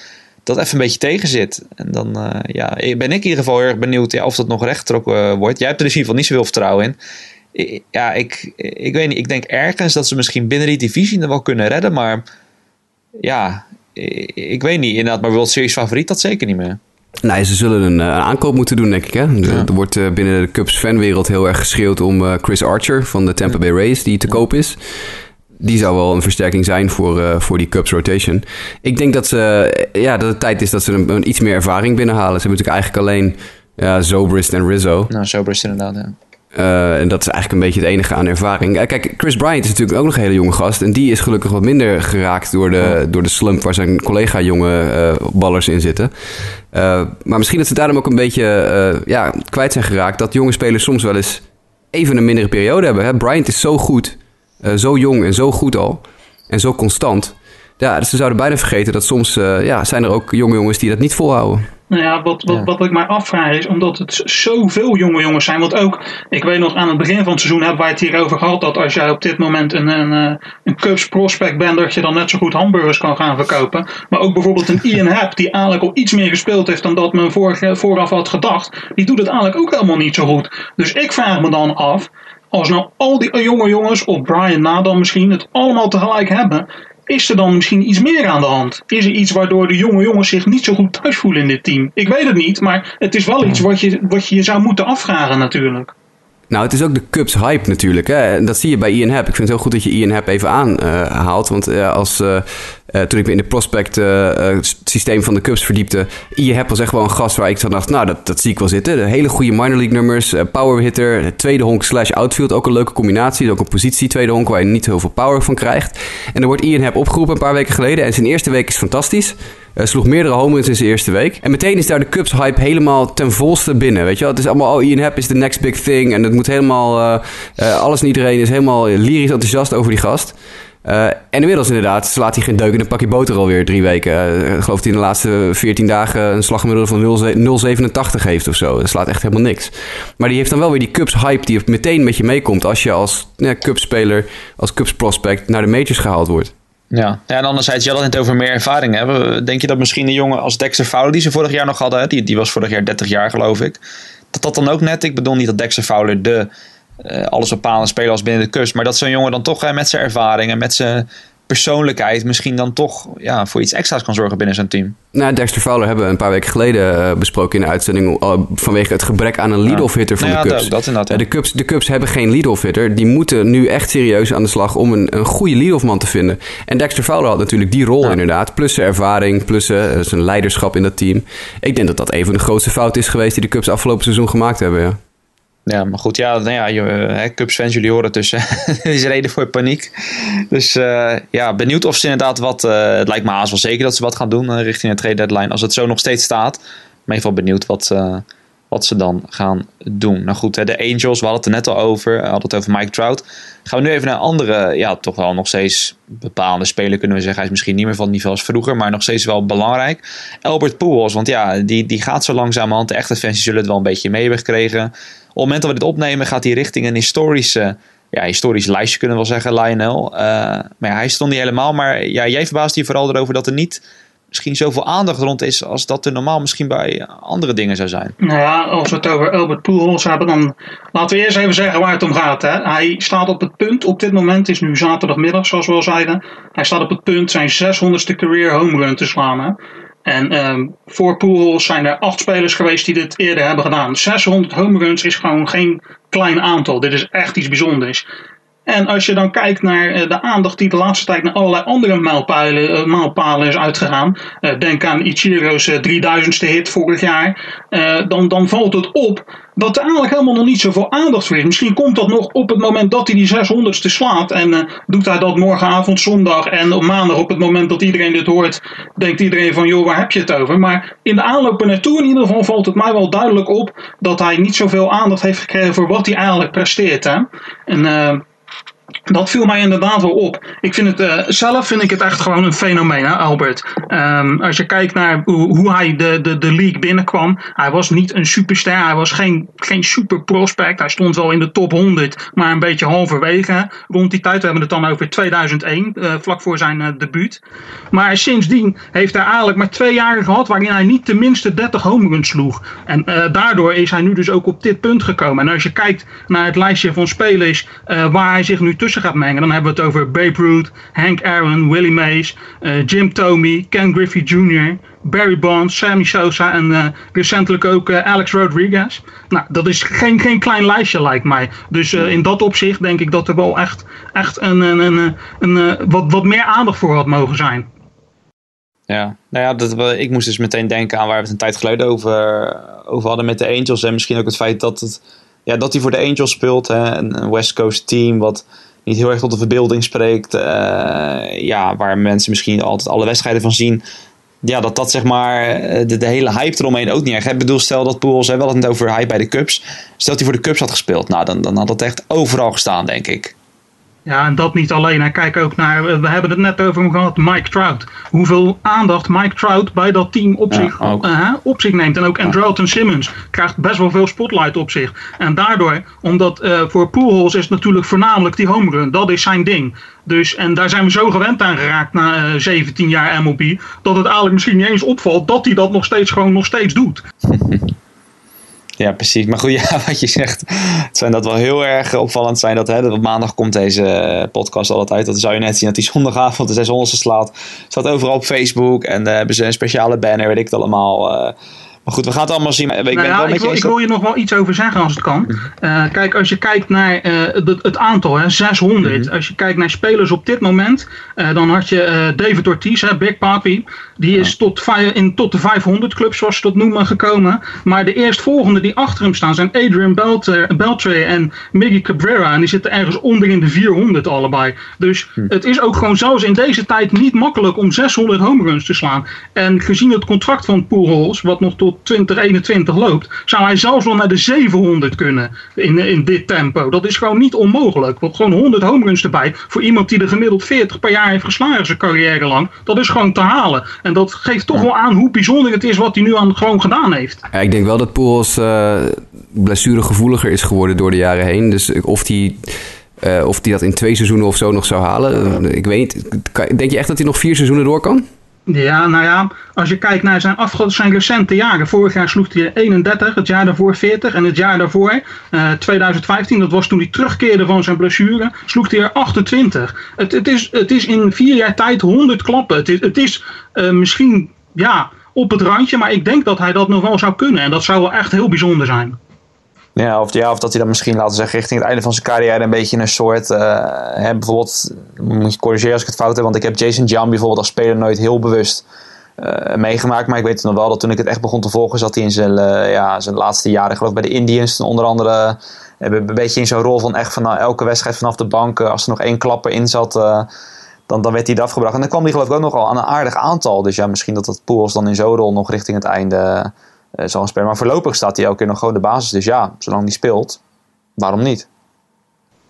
dat even een beetje tegen zit. En dan uh, ja, ben ik in ieder geval heel erg benieuwd ja, of dat nog rechtgetrokken uh, wordt. Jij hebt er dus in ieder geval niet zoveel vertrouwen in. ja, ik, ik weet niet. Ik denk ergens dat ze misschien binnen die divisie er wel kunnen redden. Maar ja, ik weet niet. Inderdaad, maar World Series favoriet, dat zeker niet meer. Nee, ze zullen een, een aankoop moeten doen, denk ik. Hè? Er wordt binnen de Cubs fanwereld heel erg geschreeuwd om Chris Archer van de Tampa Bay Rays, die te koop is die zou wel een versterking zijn voor, uh, voor die Cubs rotation. Ik denk dat, ze, ja, dat het tijd is dat ze een, een iets meer ervaring binnenhalen. Ze hebben natuurlijk eigenlijk alleen ja, Zobrist en Rizzo. Nou, Zobrist inderdaad, ja. Uh, en dat is eigenlijk een beetje het enige aan ervaring. Uh, kijk, Chris Bryant is natuurlijk ook nog een hele jonge gast. En die is gelukkig wat minder geraakt door de, oh. door de slump waar zijn collega jonge uh, ballers in zitten. maar misschien dat ze daarom ook een beetje ja, kwijt zijn geraakt. Dat jonge spelers soms wel eens even een mindere periode hebben. Hè? Bryant is zo goed zo jong en zo goed al. En zo constant. Ja, dus ze zouden bijna vergeten dat soms uh, ja, zijn er ook jonge jongens die dat niet volhouden. Nou ja, wat, wat, wat ik mij afvraag is, omdat het zoveel jonge jongens zijn. Want ook, ik weet nog, aan het begin van het seizoen hebben wij het hierover gehad. Dat als jij op dit moment een, een, eh, een Cubs prospect bent, dat je dan net zo goed hamburgers kan gaan verkopen. Maar ook bijvoorbeeld een Ian Happ, die eigenlijk al iets meer gespeeld heeft dan dat men vorige, vooraf had gedacht. Die doet het eigenlijk ook helemaal niet zo goed. Dus ik vraag me dan af, als nou al die jonge jongens, of Brian na dan misschien, het allemaal tegelijk hebben, is er dan misschien iets meer aan de hand? Is er iets waardoor de jonge jongens zich niet zo goed thuis voelen in dit team? Ik weet het niet, maar het is wel iets wat je wat je, je zou moeten afvragen natuurlijk. Nou, het is ook de Cubs hype natuurlijk. Hè? Dat zie je bij Ian Happ. Ik vind het heel goed dat je Ian Happ even aanhaalt. want uh, als, uh, uh, toen ik me in de prospect systeem van de Cubs verdiepte... Ian Happ was echt wel een gast waar ik zo dacht... nou, dat, dat zie ik wel zitten. De hele goede minor league nummers. power hitter, tweede honk slash outfield. Ook een leuke combinatie. Ook een positie tweede honk waar je niet heel veel power van krijgt. En dan wordt Ian Happ opgeroepen een paar weken geleden. En zijn eerste week is fantastisch. Uh, sloeg meerdere home runs in zijn eerste week. En meteen is daar de Cubs hype helemaal ten volste binnen. Weet je wel? Het is allemaal, oh, Ian Happ is the next big thing. En het moet helemaal, uh, uh, alles en iedereen is helemaal lyrisch enthousiast over die gast. en inmiddels inderdaad slaat hij geen deuk in een pakje boter alweer drie weken. ik geloof hij in de laatste 14 dagen een slaggemiddelde van 0,87 heeft of zo. Dat slaat echt helemaal niks. Maar die heeft dan wel weer die Cubs hype die meteen met je meekomt als je als ja, Cubs speler, als Cubs prospect naar de majors gehaald wordt. Ja. ja, en anderzijds, je had het over meer ervaring. Denk je dat misschien een jongen als Dexter Fowler, die ze vorig jaar nog hadden, die, die was vorig jaar 30 jaar geloof ik, dat dat dan ook net, ik bedoel niet dat Dexter Fowler de uh, alles bepalende speler was binnen de kust, maar dat zo'n jongen dan toch uh, met zijn ervaring en met zijn persoonlijkheid misschien dan toch ja, voor iets extra's kan zorgen binnen zijn team. Nou, Dexter Fowler hebben we een paar weken geleden uh, besproken in de uitzending uh, vanwege het gebrek aan een lead-off hitter van nou de Cubs. Dat, dat, ja. de Cubs. De Cubs hebben geen lead-off hitter. Die moeten nu echt serieus aan de slag om een, een goede lead-off man te vinden. En Dexter Fowler had natuurlijk die rol inderdaad. Plus zijn ervaring, plus uh, zijn leiderschap in dat team. Ik denk dat dat een van de grootste fouten is geweest die de Cubs afgelopen seizoen gemaakt hebben. Ja. Ja, maar goed, ja, nou ja je, Cubs fans, jullie horen tussen. is reden voor paniek. Dus uh, ja, benieuwd of ze inderdaad wat. Uh, het lijkt me haast wel zeker dat ze wat gaan doen richting de trade deadline. Als het zo nog steeds staat. Maar in ieder geval benieuwd wat, wat ze dan gaan doen. Nou goed, de Angels, we hadden het er net al over. We hadden het over Mike Trout. Gaan we nu even naar een andere, ja, toch wel nog steeds bepaalde speler kunnen we zeggen. Hij is misschien niet meer van het niveau als vroeger, maar nog steeds wel belangrijk. Albert Pujols, want ja, die, die gaat zo langzamerhand. De echte fans zullen het wel een beetje mee hebben gekregen het moment dat we dit opnemen, gaat hij richting een historische, ja, historisch lijstje, kunnen we wel zeggen, Lionel. Uh, maar hij stond niet helemaal. Maar ja, jij verbaast hier vooral erover dat er niet misschien zoveel aandacht rond is als dat er normaal misschien bij andere dingen zou zijn. Nou ja, als we het over Albert Pujols hebben, dan laten we eerst even zeggen waar het om gaat. Hè. Hij staat op het punt, op dit moment is nu zaterdagmiddag zoals we al zeiden, hij staat op het punt zijn 600ste career home run te slaan. Hè. En um, voor Pujols zijn er acht spelers geweest die dit eerder hebben gedaan. 600 home runs is gewoon geen klein aantal. Dit is echt iets bijzonders. En als je dan kijkt naar uh, de aandacht die de laatste tijd naar allerlei andere mijlpalen, mijlpalen is uitgegaan. Uh, denk aan Ichiro's 3000ste hit vorig jaar. dan, dan valt het op dat er eigenlijk helemaal nog niet zoveel aandacht voor is. Misschien komt dat nog op het moment dat hij die 600ste slaat. En doet hij dat morgenavond, zondag en op maandag op het moment dat iedereen dit hoort. Denkt iedereen van joh, waar heb je het over? Maar in de aanloop naartoe in ieder geval valt het mij wel duidelijk op. Dat hij niet zoveel aandacht heeft gekregen voor wat hij eigenlijk presteert. Hè? En dat viel mij inderdaad wel op. Ik vind het, uh, zelf vind ik het echt gewoon een fenomeen, Albert. Um, als je kijkt naar hoe, hoe, hij de, de, de league binnenkwam. Hij was niet een superster. Hij was geen, geen super prospect. Hij stond wel in de top 100, maar een beetje halverwege. Rond die tijd, we hebben het dan over 2001, uh, eh, vlak voor zijn uh, debuut. Maar sindsdien heeft hij eigenlijk maar twee jaren gehad waarin hij niet tenminste 30 home runs sloeg. En daardoor is hij nu dus ook op dit punt gekomen. En als je kijkt naar het lijstje van spelers waar hij zich nu nu gaat mengen, dan hebben we het over Babe Ruth, Hank Aaron, Willie Mays, uh, Jim Thome, Ken Griffey Jr., Barry Bonds, Sammy Sosa en uh, recentelijk ook uh, Alex Rodriguez. Nou, dat is geen, geen klein lijstje lijkt mij. Dus in dat opzicht denk ik dat er wel echt, echt een, een, een, een wat, wat meer aandacht voor had mogen zijn. Ja, nou ja, dat, ik moest dus meteen denken aan waar we het een tijd geleden over, over hadden met de Angels. En misschien ook het feit dat, het, ja, dat hij voor de Angels speelt. Hè, een West Coast team wat niet heel erg tot de verbeelding spreekt. Uh, ja, waar mensen misschien altijd alle wedstrijden van zien. Ja, dat dat zeg maar de, de hele hype eromheen ook niet erg. Ik bedoel, stel dat Pools, hè, wel het over hype bij de Cubs. Stel dat hij voor de Cubs had gespeeld. Nou, dan, dan had dat echt overal gestaan, denk ik. Ja, en dat niet alleen. Hè. Kijk ook naar, we hebben het net over hem gehad, Mike Trout. Hoeveel aandacht Mike Trout bij dat team op, zich, uh, op zich neemt. En ook Andrelton Simmons krijgt best wel veel spotlight op zich. En daardoor, omdat uh, voor Pujols is het natuurlijk voornamelijk die home run. Dat is zijn ding. Dus, en daar zijn we zo gewend aan geraakt na uh, eh, 17 jaar MLB. Dat het eigenlijk misschien niet eens opvalt dat hij dat nog steeds gewoon nog steeds doet. Ja, precies. Maar goed, ja, wat je zegt, het zijn dat wel heel erg opvallend zijn. Dat, hè, dat maandag komt deze podcast altijd uit. Dat zou je net zien dat die zondagavond de 600 slaat. Staat overal op Facebook. En uh, hebben ze een speciale banner, weet ik het allemaal. Uh, maar goed, we gaan het allemaal zien. Ik, wil, ik wil je nog wel iets over zeggen als het kan. Uh, kijk, als je kijkt naar uh, het, het, aantal, hè, 600. Mhm. Als je kijkt naar spelers op dit moment, uh, dan had je David Ortiz, hè, Big Papi. Die is tot, in, tot de 500 clubs, zoals ze dat noemen, gekomen. Maar de eerstvolgende die achter hem staan zijn Adrian Beltre en Miggy Cabrera. En die zitten ergens onder in de 400 allebei. Dus hm. het is ook gewoon zelfs in deze tijd niet makkelijk om 600 home runs te slaan. En gezien het contract van Pujols, wat nog tot 2021 loopt, zou hij zelfs wel naar de 700 kunnen in, in dit tempo. Dat is gewoon niet onmogelijk. Want gewoon 100 home runs erbij voor iemand die er gemiddeld 40 per jaar heeft geslagen zijn carrière lang, dat is gewoon te halen. En dat geeft toch wel aan hoe bijzonder het is wat hij nu aan gewoon gedaan heeft. Ja, ik denk wel dat Poels uh, blessuregevoeliger is geworden door de jaren heen. Dus of hij... Uh, of hij dat in twee seizoenen of zo nog zou halen. Uh, ik weet niet. Denk je echt dat hij nog vier seizoenen door kan? Ja, nou ja, als je kijkt naar zijn, zijn recente jaren. Vorig jaar sloeg hij 31, het jaar daarvoor 40 en het jaar daarvoor, uh, 2015, dat was toen hij terugkeerde van zijn blessure, sloeg hij er 28. Het, het, is, het is in vier jaar tijd 100 klappen. Het is, het is uh, misschien, ja, op het randje, maar ik denk dat hij dat nog wel zou kunnen. En dat zou wel echt heel bijzonder zijn. Ja, of, ja, of dat hij dan misschien, laten we zeggen, richting het einde van zijn carrière een beetje een soort. Uh, hè, bijvoorbeeld, moet je corrigeren als ik het fout heb, want ik heb Jason Jan bijvoorbeeld als speler nooit heel bewust uh, meegemaakt. Maar ik weet nog wel dat toen ik het echt begon te volgen, zat hij in zijn, uh, ja, zijn laatste jaren, geloof ik, bij de Indians. Onder andere een beetje in zo'n rol van echt van elke wedstrijd vanaf de bank, als er nog één klapper in zat. dan, dan werd hij eraf gebracht. En dan kwam hij geloof ik ook nogal aan een aardig aantal. Dus ja, misschien dat dat Pools dan in zo'n rol nog richting het einde uh, zal spelen. Maar voorlopig staat hij elke keer nog gewoon de basis. Dus ja, zolang hij speelt, waarom niet?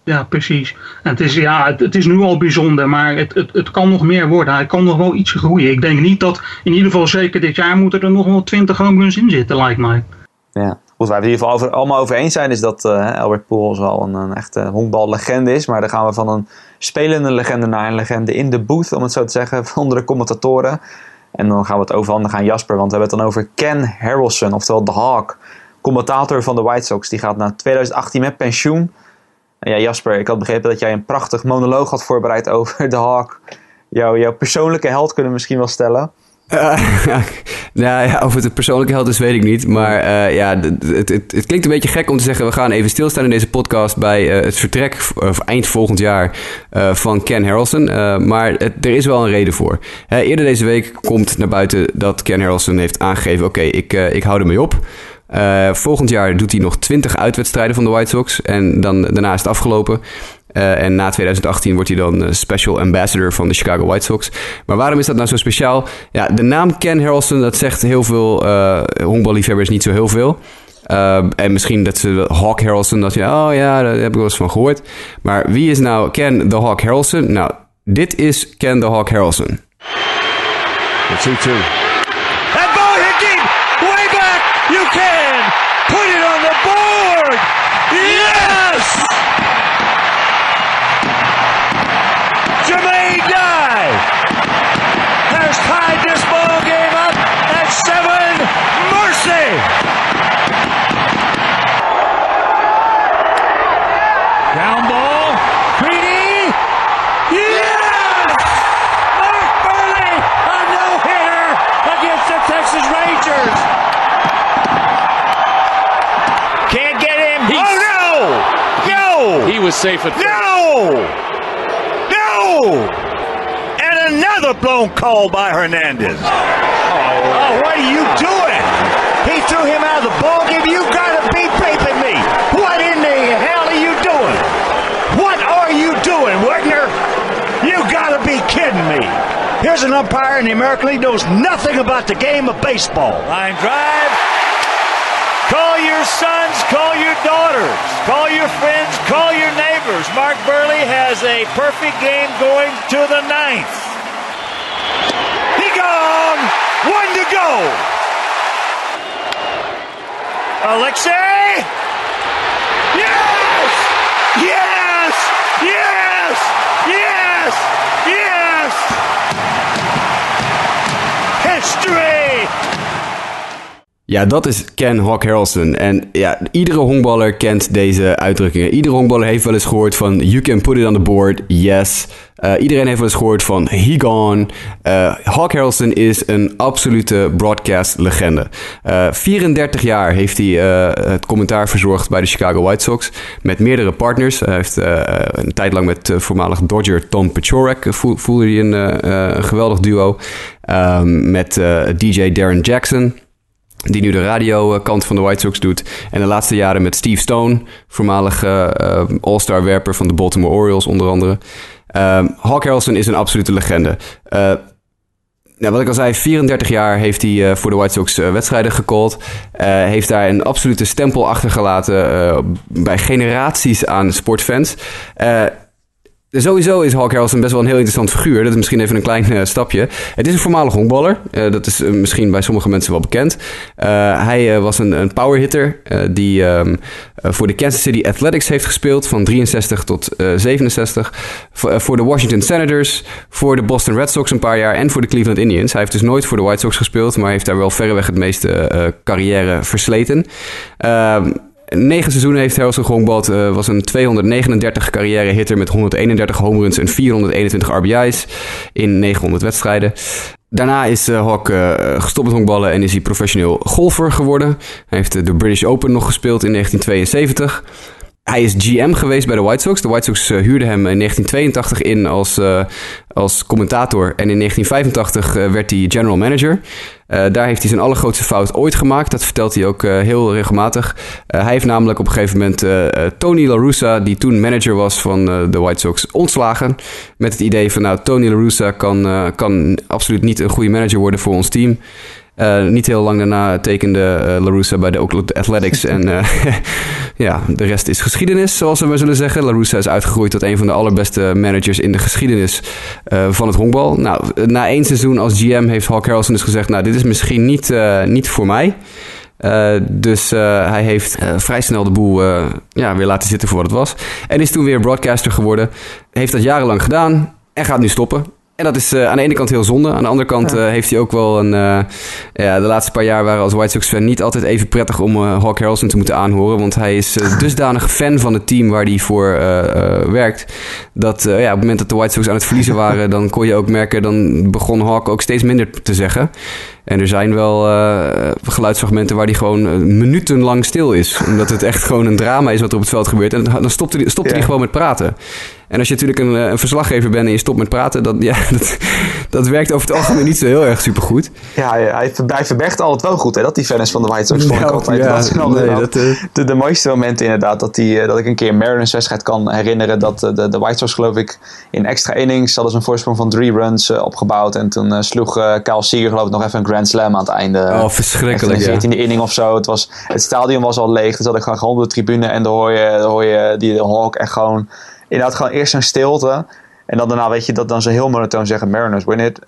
Ja, precies. En het, is, ja, het, het, is nu al bijzonder, maar het, het, het kan nog meer worden. Hij kan nog wel iets groeien. Ik denk niet dat, in ieder geval zeker dit jaar, moeten er nog wel 20 homeruns in zitten, lijkt mij. Ja, goed, waar we het in ieder geval over, allemaal over eens zijn, is dat uh, Albert wel een, een echte honkballegende is. Maar dan gaan we van een spelende legende naar een legende in de booth, om het zo te zeggen, onder de commentatoren. En dan gaan we het overhandigen aan Jasper, want we hebben het dan over Ken Harrelson, oftewel The Hawk. Commentator van de White Sox. Die gaat na 2018 met pensioen. En ja, Jasper, ik had begrepen dat jij een prachtig monoloog had voorbereid over The Hawk. Jouw, jouw persoonlijke held kunnen we misschien wel stellen. Uh, nou ja, of het een persoonlijke held is, weet ik niet. Maar uh, ja, het, het, het, klinkt een beetje gek om te zeggen... we gaan even stilstaan in deze podcast... bij uh, het vertrek eind volgend jaar van Ken Harrelson. maar het, er is wel een reden voor. eerder deze week komt naar buiten dat Ken Harrelson heeft aangegeven... oké, ik, ik hou ermee op... Volgend jaar doet hij nog 20 uitwedstrijden van de White Sox. En dan, daarna is het afgelopen. Uh, en na 2018 wordt hij dan uh, special ambassador van de Chicago White Sox. Maar waarom is dat nou zo speciaal? Ja, de naam Ken Harrelson, dat zegt heel veel uh, honkballiefhebbers niet zo heel veel. en misschien dat ze Hawk Harrelson, dat je, oh ja, daar heb ik wel eens van gehoord. Maar wie is nou Ken the Hawk Harrelson? Nou, dit is Ken the Hawk Harrelson. 2-2. Was safe at first. No! No! And another blown call by Hernandez. Oh. oh, what are you doing? He threw him out of the ball game. You gotta be raping me. What in the hell are you doing? What are you doing, Wagner? You gotta be kidding me. Here's an umpire in the American League knows nothing about the game of baseball. Line drive. Call your sons, call your daughters, call your friends, call your neighbors. Mark Burley has a perfect game going to the ninth. He gone. One to go. Alexei. Yes! Yes! Yes! Yes! Yes! History! Ja, dat is Ken Hawk Harrelson. En ja, iedere honkballer kent deze uitdrukkingen. Iedere honkballer heeft wel eens gehoord van you can put it on the board, yes. Uh, iedereen heeft wel eens gehoord van he gone. Uh, Hawk Harrelson is een absolute broadcast legende. Uh, 34 jaar heeft hij het commentaar verzorgd bij de Chicago White Sox met meerdere partners. Hij heeft een tijd lang met voormalig Dodger Tom Pechorek voelde hij een, geweldig duo. Um, met DJ Darren Jackson die nu de radiokant van de White Sox doet. En de laatste jaren met Steve Stone, voormalige uh, All-Star werper van de Baltimore Orioles onder andere. Uh, Hawk Harrelson is een absolute legende. Uh, nou, wat ik al zei, 34 jaar heeft hij uh, voor de White Sox wedstrijden gecallt. Heeft daar een absolute stempel achtergelaten bij generaties aan sportfans. Sowieso is Hawk Harrelson best wel een heel interessant figuur. Dat is misschien even een klein uh, stapje. Het is een voormalig honkballer. Uh, dat is uh, misschien bij sommige mensen wel bekend. hij was een, een powerhitter die um, voor de Kansas City Athletics heeft gespeeld van 63 tot 67. voor de Washington Senators, voor de Boston Red Sox een paar jaar en voor de Cleveland Indians. Hij heeft dus nooit voor de White Sox gespeeld, maar heeft daar wel verreweg het meeste carrière versleten. Negen seizoenen heeft Harrelson gehongbald. Uh, was een 239 carrière hitter met 131 home runs en 421 RBI's in 900 wedstrijden. Daarna is uh, Hawk uh, gestopt met honkballen en is hij professioneel golfer geworden. Hij heeft de British Open nog gespeeld in 1972. Hij is GM geweest bij de White Sox. De White Sox uh, huurden hem in 1982 in als, uh, als commentator. En in 1985 uh, werd hij general manager. daar heeft hij zijn allergrootste fout ooit gemaakt. Dat vertelt hij ook heel regelmatig. hij heeft namelijk op een gegeven moment Tony La Russa, die toen manager was van de White Sox, ontslagen. Met het idee van, nou, Tony La Russa kan, kan absoluut niet een goede manager worden voor ons team. Uh, niet heel lang daarna tekende uh, bij de Oakland Athletics. en uh, ja, de rest is geschiedenis, zoals we maar zullen zeggen. La Russa is uitgegroeid tot een van de allerbeste managers in de geschiedenis van het honkbal. Nou, na één seizoen als GM heeft Hawk Harrelson dus gezegd... nou, dit is misschien niet, niet voor mij. dus hij heeft vrij snel de boel ja, weer laten zitten voor wat het was. En is toen weer broadcaster geworden. Heeft dat jarenlang gedaan en gaat nu stoppen. En dat is uh, aan de ene kant heel zonde. Aan de andere kant uh, heeft hij ook wel een... Uh, ja, de laatste paar jaar waren als White Sox fan niet altijd even prettig om Hawk Harrelson te moeten aanhoren. Want hij is dusdanig fan van het team waar hij voor werkt. Dat ja, op het moment dat de White Sox aan het verliezen waren... dan kon je ook merken, dan begon Hawk ook steeds minder te zeggen. En er zijn wel uh, geluidsfragmenten waar hij gewoon uh, minutenlang stil is. Omdat het echt gewoon een drama is wat er op het veld gebeurt. En dan stopte hij, stopte ja. hij gewoon met praten. En als je natuurlijk een, een, verslaggever bent en je stopt met praten, dat, ja, dat, dat werkt over het algemeen niet zo heel erg supergoed. Ja, hij, hij verbergt altijd wel goed, hè, dat die fan is van de White Sox. Vond ik altijd. Ja, dat zijn nee, dat, uh... de, de mooiste momenten inderdaad, dat, die, dat ik een keer een Mariners wedstrijd kan herinneren. Dat de, de White Sox, geloof ik, in extra innings hadden ze een voorsprong van drie runs opgebouwd. En toen sloeg Kyle Seager, geloof ik, nog even een grand slam aan het einde. Oh, verschrikkelijk. In de 14e inning of zo. Het, was, het stadion was al leeg. Dus had ik gewoon op de tribune. En dan hoor je, dan hoor je die Hawk echt gewoon. Inderdaad, gewoon eerst een stilte. En dan daarna weet je dat dan ze heel monotoon zeggen: Mariners win it,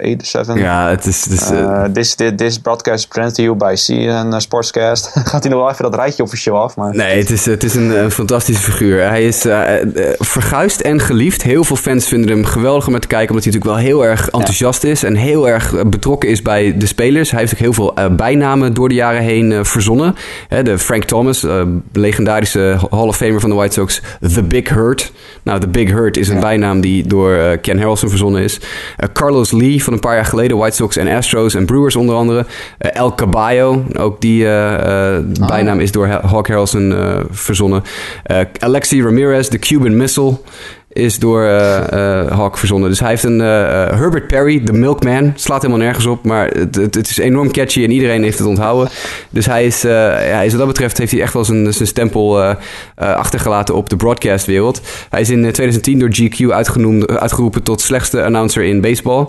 8-7. Ja, het is. Is uh, this, this, this broadcast is presented to you by CN Sportscast. Gaat hij nog wel even dat rijtje officieel af? Maar... Nee, het is, het is een, een fantastische figuur. Hij is uh, verguisd en geliefd. Heel veel fans vinden hem geweldig om te kijken, omdat hij natuurlijk wel heel erg enthousiast ja. is en heel erg betrokken is bij de spelers. Hij heeft ook heel veel uh, bijnamen door de jaren heen verzonnen. de Frank Thomas, legendarische Hall of Famer van de White Sox, The Big Hurt. Nou, The Big Hurt is een ja. bijnaam die door door eh, Ken Harrelson verzonnen is. Eh, Carlos Lee van een paar jaar geleden, White Sox en Astros en Brewers onder andere. Eh, El Caballo, ook die eh, bijnaam is door Ha- Hawk Harrelson verzonnen. Alexi Ramirez, de Cuban Missile is door eh, eh, Hawk verzonnen. Dus hij heeft een eh, Herbert Perry, de Milkman. Slaat helemaal nergens op, maar het, het, is enorm catchy en iedereen heeft het onthouden. Dus hij is, ja, is wat dat betreft heeft hij echt wel zijn, zijn stempel achtergelaten op de broadcastwereld. Hij is in eh, 2010 door GQ uitgenoemd, uitgeroepen tot slechtste announcer in baseball.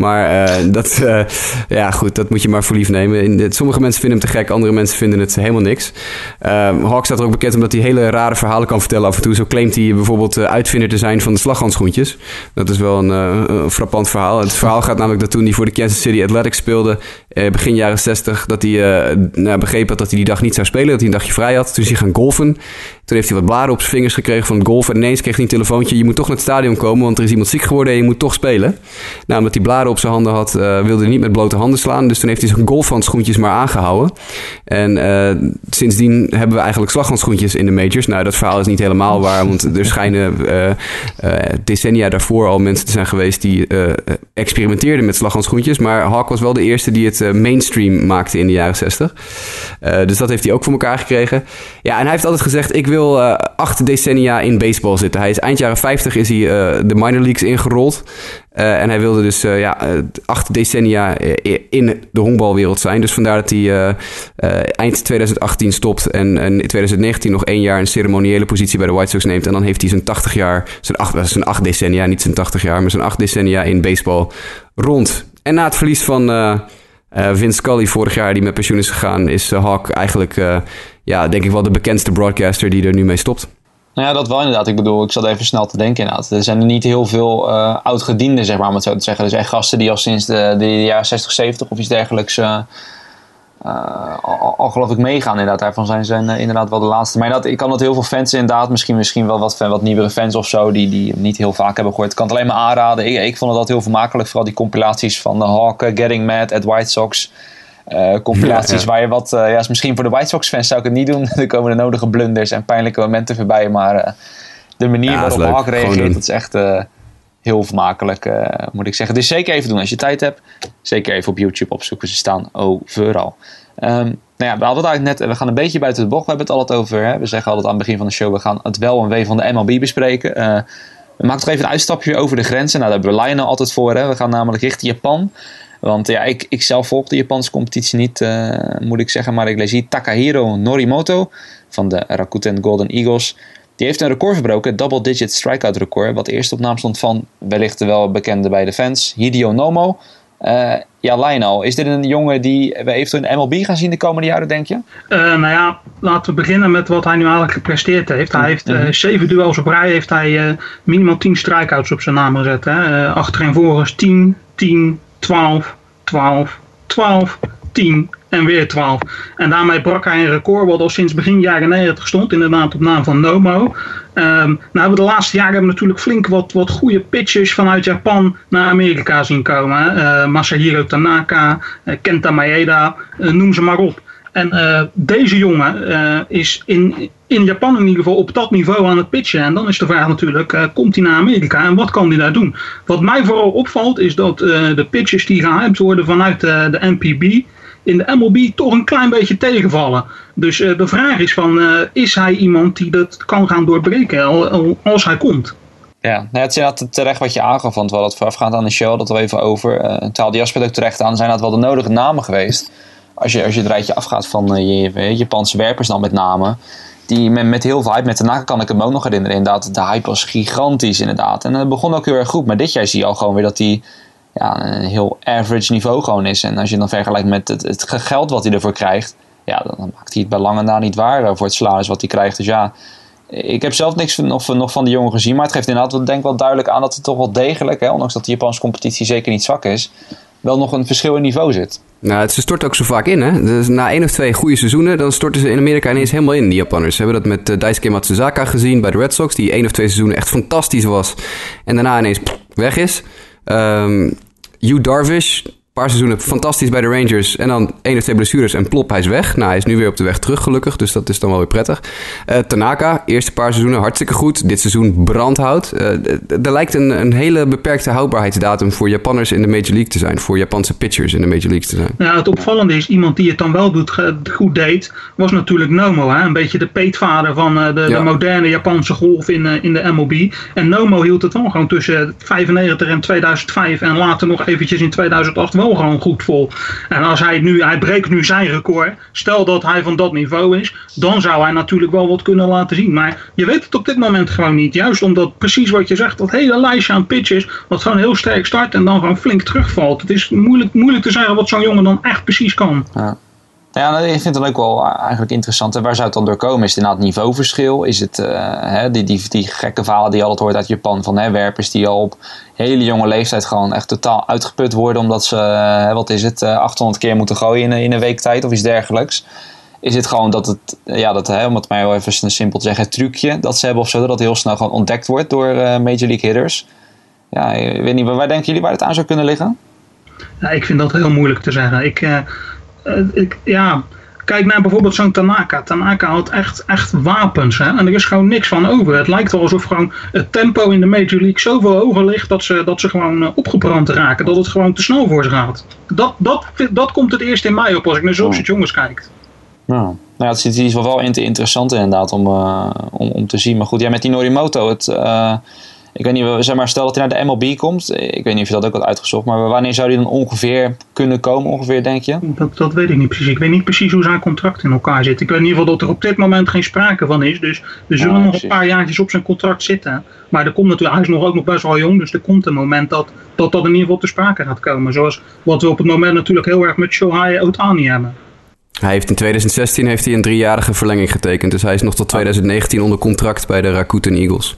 Maar eh, dat, eh, ja, goed, dat moet je maar voor lief nemen. Sommige mensen vinden hem te gek, andere mensen vinden het helemaal niks. Ehm Hawk staat er ook bekend omdat hij hele rare verhalen kan vertellen af en toe. Zo claimt hij bijvoorbeeld eh, uitvinder te zijn van de slaghandschoentjes. Dat is wel een, frappant verhaal. Het verhaal gaat namelijk dat toen hij voor de Kansas City Athletics speelde, begin jaren 60, dat hij eh, nou, begreep had dat hij die dag niet zou spelen, dat hij een dagje vrij had. Toen is hij gaan golfen. Toen heeft hij wat bladen op zijn vingers gekregen van het golfen. En ineens kreeg hij een telefoontje. Je moet toch naar het stadion komen, want er is iemand ziek geworden en je moet toch spelen. Nou, omdat hij bladen op zijn handen had, eh, wilde hij niet met blote handen slaan. Dus toen heeft hij zijn golfhandschoentjes maar aangehouden. En eh, sindsdien hebben we eigenlijk slaghandschoentjes in de majors. Nou, dat verhaal is niet helemaal waar, want er schijnen eh, eh, decennia daarvoor al mensen te zijn geweest die eh, experimenteerden met slaghandschoentjes. Maar Hawk was wel de eerste die het eh, mainstream maakte in de jaren 60. Eh, dus dat heeft hij ook voor elkaar gekregen. Ja, en hij heeft altijd gezegd: Ik wil eh, acht decennia in baseball zitten. Hij is eind jaren 50 is hij de minor leagues ingerold. En hij wilde dus eh, ja, acht decennia in de honkbalwereld zijn. Dus vandaar dat hij eind 2018 stopt. En, en in 2019 nog één jaar een ceremoniële positie bij de White Sox neemt. En dan heeft hij zijn 80 jaar, zijn acht, zijn acht decennia, niet zijn 80 jaar, maar zijn acht decennia in baseball rond. En na het verlies van eh, eh, Vince Scully vorig jaar, die met pensioen is gegaan, is uh, Hawk eigenlijk, uh, ja, denk ik wel de bekendste broadcaster die er nu mee stopt. Nou ja, dat wel inderdaad. Ik bedoel, ik zat even snel te denken inderdaad. Er zijn er niet heel veel uh, oud-gedienden, zeg maar, om het zo te zeggen. Dus echt gasten die al sinds de, de jaren 60, 70 of iets dergelijks uh, uh, al, al, geloof ik meegaan. Inderdaad, daarvan zijn ze uh, inderdaad wel de laatste. Maar dat, ik kan dat heel veel fans inderdaad, misschien, misschien wel wat, wat nieuwere fans of zo, die, die niet heel vaak hebben gehoord. Ik kan het alleen maar aanraden. Ik, ik vond het altijd heel vermakelijk, vooral die compilaties van de Hawk, Getting Mad at White Sox. Uh, compilaties ja, ja. waar je wat, ja, misschien voor de White Sox fans zou ik het niet doen. er komen de nodige blunders en pijnlijke momenten voorbij. Maar de manier ja, waarop Hawk reageert, dat is echt eh, heel vermakelijk, moet ik zeggen. Dus zeker even doen als je tijd hebt. Zeker even op YouTube opzoeken, ze staan overal. Um, nou ja, we hadden het eigenlijk net, we gaan een beetje buiten de bocht. We hebben het altijd over, hè? we zeggen altijd aan het begin van de show, we gaan het wel en wee van de MLB bespreken. we maken toch even een uitstapje over de grenzen. Nou, daar hebben we Lionel altijd voor. Hè? We gaan namelijk richting Japan. Want ja, ik, ik zelf volg de Japanse competitie niet, uh, moet ik zeggen. Maar ik lees hier Takahiro Norimoto van de Rakuten Golden Eagles. Die heeft een record verbroken, double-digit strikeout record. Wat eerst op naam stond van wellicht de wel bekende bij de fans, Hideo Nomo. Uh, ja, Lionel, is dit een jongen die we eventueel in MLB gaan zien de komende jaren, denk je? Uh, nou ja, laten we beginnen met wat hij nu eigenlijk gepresteerd heeft. Hij heeft uh, zeven duels op rij, heeft hij minimaal tien strikeouts op zijn naam gezet. Hè? achterin volgens 10, 10, 12, 12, 12, 10 en weer 12. En daarmee brak hij een record wat al sinds begin jaren 90 stond, inderdaad op naam van Nomo. Um, nou, de laatste jaren hebben natuurlijk flink wat, wat goede pitchers vanuit Japan naar Amerika zien komen. Uh, Masahiro Tanaka, uh, Kenta Maeda, uh, noem ze maar op. En deze jongen is in, in Japan in ieder geval op dat niveau aan het pitchen. En dan is de vraag natuurlijk, komt hij naar Amerika en wat kan hij daar doen? Wat mij vooral opvalt is dat de pitchers die gehyped worden vanuit de NPB in de MLB toch een klein beetje tegenvallen. Dus de vraag is van, is hij iemand die dat kan gaan doorbreken als hij komt? Ja, nou, het is inderdaad terecht wat je aangaf, want we hadden het voorafgaand aan de show dat we even over. Uh, Taal Jasper ook terecht aan, zijn dat wel de nodige namen geweest als je, als je het rijtje afgaat van uh, je, Japanse werpers dan met name. Die met, heel veel hype, met Tanaka kan ik hem ook nog herinneren inderdaad. De hype was gigantisch inderdaad. En het begon ook heel erg goed. Maar dit jaar zie je al gewoon weer dat hij ja, een heel average niveau gewoon is. En als je dan vergelijkt met het, het geld wat hij ervoor krijgt. Ja, dan, maakt hij het bij lange na niet waar voor het salaris wat hij krijgt. Dus ja, ik heb zelf niks nog, nog van de jongen gezien. Maar het geeft inderdaad denk ik wel duidelijk aan dat het toch wel degelijk, hè, ondanks dat de Japanse competitie zeker niet zwak is, wel nog een verschil in niveau zit. Nou, ze storten ook zo vaak in, hè. Dus na één of twee goede seizoenen, dan storten ze in Amerika ineens helemaal in, die Japanners. Ze hebben dat met uh, Daisuke Matsuzaka gezien bij de Red Sox, die één of twee seizoenen echt fantastisch was. En daarna ineens weg is. Um, Hugh Darvish, een paar seizoenen fantastisch bij de Rangers. En dan één of twee blessures en plop, hij is weg. Nou, hij is nu weer op de weg terug gelukkig, dus dat is dan wel weer prettig. Uh, Tanaka, eerste paar seizoenen hartstikke goed. Dit seizoen brandhout. Uh, er lijkt een, een hele beperkte houdbaarheidsdatum voor Japanners in de Major League te zijn. Voor Japanse pitchers in de Major League te zijn. Nou, het opvallende is, iemand die het dan wel doet, goed deed, was natuurlijk Nomo. Hè? Een beetje de peetvader van uh, de, ja. de, moderne Japanse golf in, in de MLB. En Nomo hield het wel gewoon tussen 95 en 2005 en later nog eventjes in 2008 wel gewoon goed vol. En als hij nu, hij breekt nu zijn record. Stel dat hij van dat niveau is, dan zou hij natuurlijk wel wat kunnen laten zien. Maar je weet het op dit moment gewoon niet. Juist omdat precies wat je zegt, dat hele lijstje aan pitches, wat gewoon heel sterk start en dan gewoon flink terugvalt. Het is moeilijk, moeilijk te zeggen wat zo'n jongen dan echt precies kan. Ja. Ja, nou, ik vind het ook wel eigenlijk interessant. En waar zou het dan door komen? Is het inderdaad niveauverschil? Is het uh, hè, die, die, die gekke verhalen die je altijd hoort uit Japan van hè, werpers die al op hele jonge leeftijd gewoon echt totaal uitgeput worden omdat ze, wat is het, uh, 800 keer moeten gooien in, in een week tijd of iets dergelijks? Is het gewoon dat het, ja, dat, hè, om het wel even simpel te zeggen, trucje dat ze hebben of zo, dat heel snel gewoon ontdekt wordt door uh, Major League hitters? Ja, ik weet niet, waar denken jullie waar het aan zou kunnen liggen? Ja, ik vind dat heel moeilijk te zeggen. Ik, ik, ja, kijk naar bijvoorbeeld zo'n Tanaka. Tanaka had echt, echt wapens. Hè? En er is gewoon niks van over. Het lijkt wel alsof gewoon het tempo in de Major League zoveel hoger ligt dat ze, dat ze gewoon uh, opgebrand raken. Dat het gewoon te snel voor ze gaat. Dat, dat, dat komt het eerst in mij op als ik naar zulke oh. jongens kijk. Nou, nou ja, het is wel wel interessant inderdaad om, uh, om, om te zien. Maar goed, ja, met die Norimoto, het... Uh, ik weet niet, zeg maar, stel dat hij naar de MLB komt. Ik weet niet of je dat ook had uitgezocht. Maar wanneer zou hij dan ongeveer kunnen komen, ongeveer, denk je? Dat, dat weet ik niet precies. Ik weet niet precies hoe zijn contract in elkaar zit. Ik weet in ieder geval dat er op dit moment geen sprake van is. Dus er zullen ja, nog precies. een paar jaartjes op zijn contract zitten. Maar er komt natuurlijk, hij is nog ook nog best wel jong. Dus er komt een moment dat dat, dat in ieder geval te sprake gaat komen. Zoals wat we op het moment natuurlijk heel erg met Shohei Otani hebben. Hij heeft in 2016 heeft hij een driejarige verlenging getekend. Dus hij is nog tot 2019 onder contract bij de Rakuten Eagles.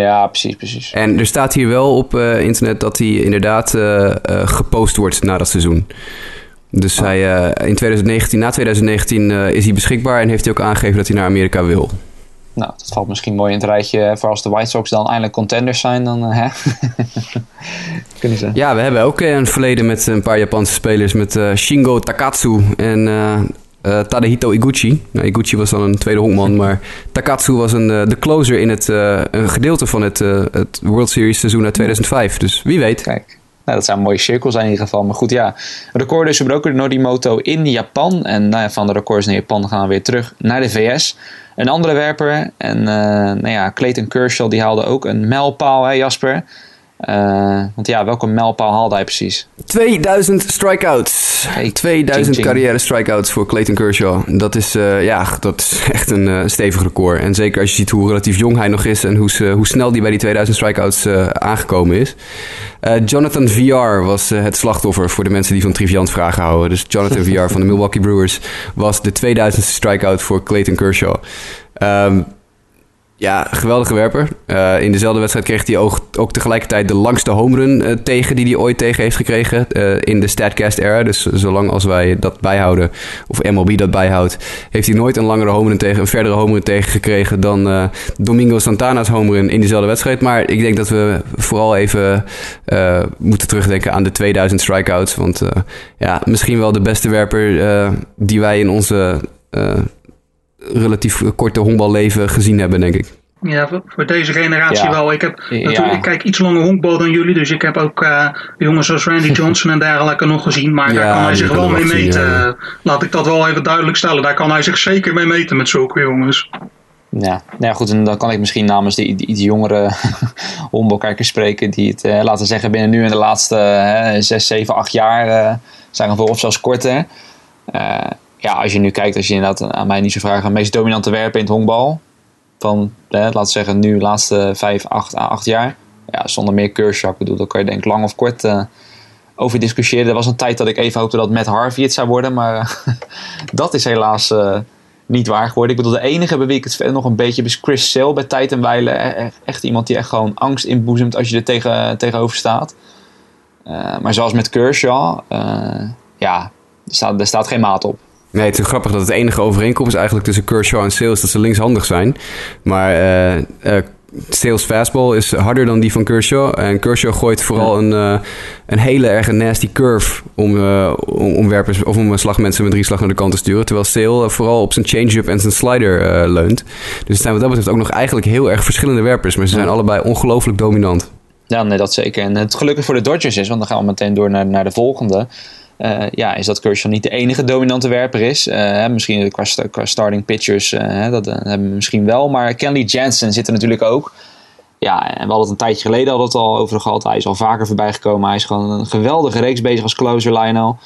Ja, precies, precies. En er staat hier wel op uh, internet dat hij inderdaad uh, uh, gepost wordt na dat seizoen. Dus oh. hij, in 2019, na 2019 is hij beschikbaar en heeft hij ook aangegeven dat hij naar Amerika wil. Nou, dat valt misschien mooi in het rijtje voor als de White Sox dan eindelijk contenders zijn. Dan, hè? Kunnen ze. Ja, we hebben ook een verleden met een paar Japanse spelers. Met Shingo Takatsu en uh, Tadehito Iguchi. Nou, Iguchi was dan een tweede honkman, maar Takatsu was een, uh, de closer in het, uh, een gedeelte van het, het World Series seizoen uit 2005. Dus wie weet. Kijk. Nou, dat een mooie cirkel zijn in ieder geval. Maar goed, ja. Record is gebroken door Norimoto in Japan. En nou van de records naar Japan gaan we weer terug naar de VS. Een andere werper. En nou ja, Clayton Kershaw die haalde ook een mijlpaal, hè Jasper. Uh, want ja, welke mijlpaal haalde hij precies? 2000 strikeouts. Hey, 2000 ching, ching. carrière strikeouts voor Clayton Kershaw. Dat is, uh, ja, dat is echt een uh, stevig record. En zeker als je ziet hoe relatief jong hij nog is en hoe, hoe snel hij bij die 2000 strikeouts aangekomen is. Jonathan VR was het slachtoffer voor de mensen die van triviant vragen houden. Dus Jonathan VR van de Milwaukee Brewers was de 2000ste strikeout voor Clayton Kershaw. Um, ja, geweldige werper. Uh, in dezelfde wedstrijd kreeg hij ook, ook tegelijkertijd de langste home run uh, tegen die hij ooit tegen heeft gekregen uh, in de StatCast-era. Dus zolang als wij dat bijhouden, of MLB dat bijhoudt, heeft hij nooit een langere home run tegen, een verdere home run tegen gekregen dan Domingo Santana's home run in diezelfde wedstrijd. Maar ik denk dat we vooral even moeten terugdenken aan de 2000 strikeouts. Want ja, misschien wel de beste werper die wij in onze relatief korte honkballeven gezien hebben, denk ik. Ja, voor deze generatie ja. wel. Ik heb natuurlijk, ja. ik kijk iets langer honkbal dan jullie, dus ik heb ook uh, jongens zoals Randy Johnson en dergelijke nog gezien, maar ja, daar kan hij zich wel mee meten. Zien, Laat ik dat wel even duidelijk stellen. Daar kan hij zich zeker mee meten met zulke jongens. Ja, nou ja, goed, en dan kan ik misschien namens die, die, die jongere honkbalkijkers spreken die het, uh, laten zeggen, binnen nu in de laatste uh, 6, 7, 8 jaar uh, zijn of, of zelfs korter ja, als je nu kijkt, als je inderdaad aan mij niet zo vragen, de meest dominante werpen in het honkbal. Van, laten we zeggen, nu de laatste 5, 8, 8 jaar. Ja, zonder meer Kershaw. Ik bedoel, daar kan je denk ik lang of kort uh, over discussiëren. Er was een tijd dat ik even hoopte dat Matt Harvey het zou worden. Maar dat is helaas uh, niet waar geworden. Ik bedoel, de enige bij wie ik het nog een beetje is Chris Sale bij tijd en wijle. Echt iemand die echt gewoon angst inboezemt als je er tegen, tegenover staat. Uh, maar zoals met Kershaw, ja, er staat, er staat geen maat op. Nee, het is grappig dat het enige overeenkomst eigenlijk tussen Kershaw en Sales dat ze linkshandig zijn. Maar uh, uh, Sales fastball is harder dan die van Kershaw. En Kershaw gooit vooral een, uh, een hele erg nasty curve om, om, om, werpers of om slagmensen met drie slag naar de kant te sturen. Terwijl Sale vooral op zijn change-up en zijn slider leunt. Dus het zijn wat dat betreft ook nog eigenlijk heel erg verschillende werpers. Maar ze zijn allebei ongelooflijk dominant. Ja, nee, dat zeker. En het gelukkig voor de Dodgers is, want dan gaan we meteen door naar, naar de volgende. Uh, ja, is dat Kershaw niet de enige dominante werper is. Uh, misschien qua, starting pitchers, uh, dat hebben we misschien wel. Maar Kenley Jansen zit er natuurlijk ook. Ja, en we hadden het een tijdje geleden hadden het al over gehad. Hij is al vaker voorbij gekomen. Hij is gewoon een geweldige reeks bezig als closer, Lionel.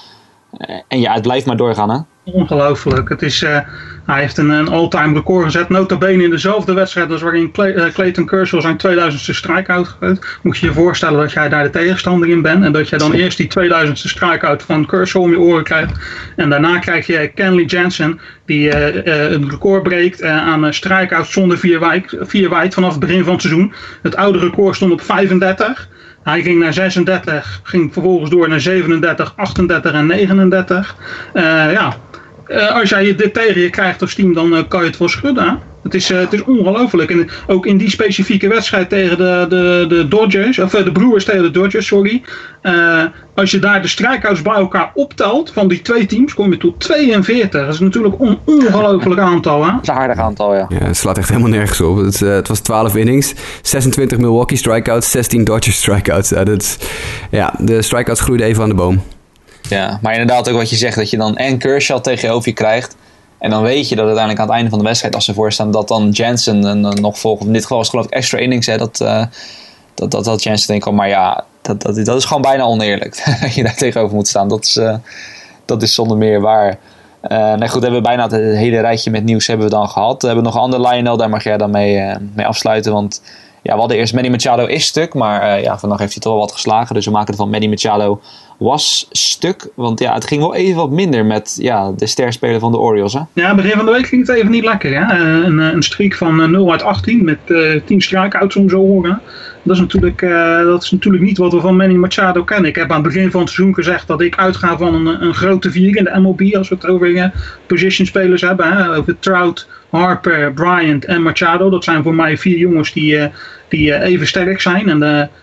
en ja, het blijft maar doorgaan, hè? Ongelooflijk. Het is, uh, hij heeft een, een all-time record gezet. Nota bene in dezelfde wedstrijd als waarin uh, Clayton Kershaw zijn 2000ste strikeout gooit. Moet je je voorstellen dat jij daar de tegenstander in bent. En dat je dan eerst die 2000ste strikeout van Kershaw om je oren krijgt. En daarna krijg je Kenley Jansen die uh, een record breekt aan strikeouts zonder vier wijd, vier wijd vanaf het begin van het seizoen. Het oude record stond op 35. Hij ging naar 36, ging vervolgens door naar 37, 38 en 39. Uh, ja, uh, als jij dit tegen je krijgt als team, dan uh, kan je het wel schudden. Het is, uh, het is ongelooflijk. En ook in die specifieke wedstrijd tegen de, de, de Dodgers, of de Brewers tegen de Dodgers, sorry. als je daar de strikeouts bij elkaar optelt van die twee teams, kom je tot 42. Dat is natuurlijk een ongelooflijk aantal. Hè? Dat is een aardig aantal, ja. Ja, het slaat echt helemaal nergens op. Het, het was 12 innings, 26 Milwaukee strikeouts, 16 Dodgers strikeouts. dat ja, de strikeouts groeiden even aan de boom. Ja, maar inderdaad ook wat je zegt, dat je dan en Kershaw tegen je krijgt. En dan weet je dat uiteindelijk aan het einde van de wedstrijd, als ze voorstaan, dat dan Jensen en, nog volgt. In dit geval is het geloof ik extra innings, hè, dat, uh, dat, dat, dat Jensen denkt, maar ja, dat, dat, dat is gewoon bijna oneerlijk. dat je daar tegenover moet staan. Dat is, dat is zonder meer waar. Nee, goed, hebben we bijna het hele rijtje met nieuws hebben we dan gehad. We hebben nog een ander Lionel, daar mag jij dan mee, mee afsluiten. Want ja, we hadden eerst Manny Machado is stuk, maar ja, vandaag heeft hij toch wel wat geslagen. Dus we maken ervan Manny Machado was stuk. Want ja, het ging wel even wat minder met ja, de sterspeler van de Orioles. Hè? Ja, begin van de week ging het even niet lekker. Hè? Een, een streak van 0 uit 18 met uh, 10 strikeouts om zo horen. Dat is, natuurlijk, dat is natuurlijk niet wat we van Manny Machado kennen. Ik heb aan het begin van het seizoen gezegd dat ik uitga van een, een grote vier in de MLB. Als we het over position spelers hebben. Over Trout, Harper, Bryant en Machado. Dat zijn voor mij vier jongens die, uh, die even sterk zijn. En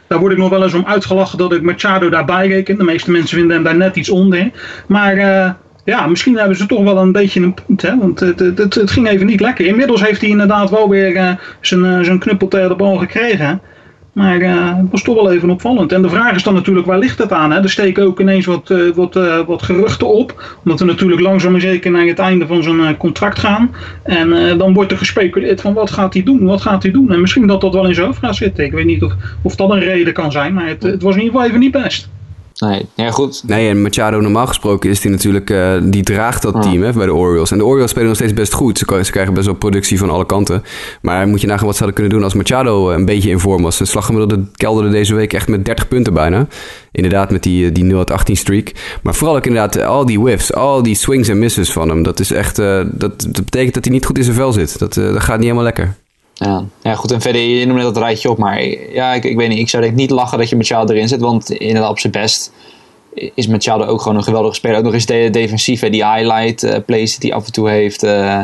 daar word ik nog wel eens om uitgelachen dat ik Machado daarbij reken. De meeste mensen vinden hem daar net iets onder. Maar ja, misschien hebben ze toch wel een beetje een punt. Hè? Want het, het, het, ging even niet lekker. Inmiddels heeft hij inderdaad wel weer zijn, zijn knuppel tegen de bal gekregen. Maar uh, het was toch wel even opvallend. En de vraag is dan natuurlijk, waar ligt het aan? Hè? Er steken ook ineens wat, uh, wat, uh, wat geruchten op. Omdat we natuurlijk langzaam maar zeker naar het einde van zijn contract gaan. En dan wordt er gespeculeerd van wat gaat hij doen? Wat gaat hij doen? En misschien dat dat wel in zijn hoofd gaat zitten. Ik weet niet of, of dat een reden kan zijn. Maar het, het was in ieder geval even niet best. Nee, ja goed. Nee, en Machado normaal gesproken is die natuurlijk, uh, die draagt dat team hè, bij de Orioles. En de Orioles spelen nog steeds best goed. Ze, ze, krijgen best wel productie van alle kanten. Maar moet je nagaan wat ze hadden kunnen doen als Machado een beetje in vorm was. Zijn slaggemiddelde kelderde deze week echt met 30 punten bijna. Inderdaad, met die, die 0 18 streak. Maar vooral ook inderdaad al die whiffs, al die swings en misses van hem. Dat is echt, uh, dat, dat betekent dat hij niet goed in zijn vel zit. Dat, uh, dat gaat niet helemaal lekker. Ja. ja, goed. En verder, je noemde dat rijtje op. Maar ja, ik, ik weet niet. Ik zou denk niet lachen dat je Machado erin zet. Want inderdaad op zijn best is Machado ook gewoon een geweldige speler. Ook nog eens de defensief, die highlight uh, plays die hij af en toe heeft. Uh,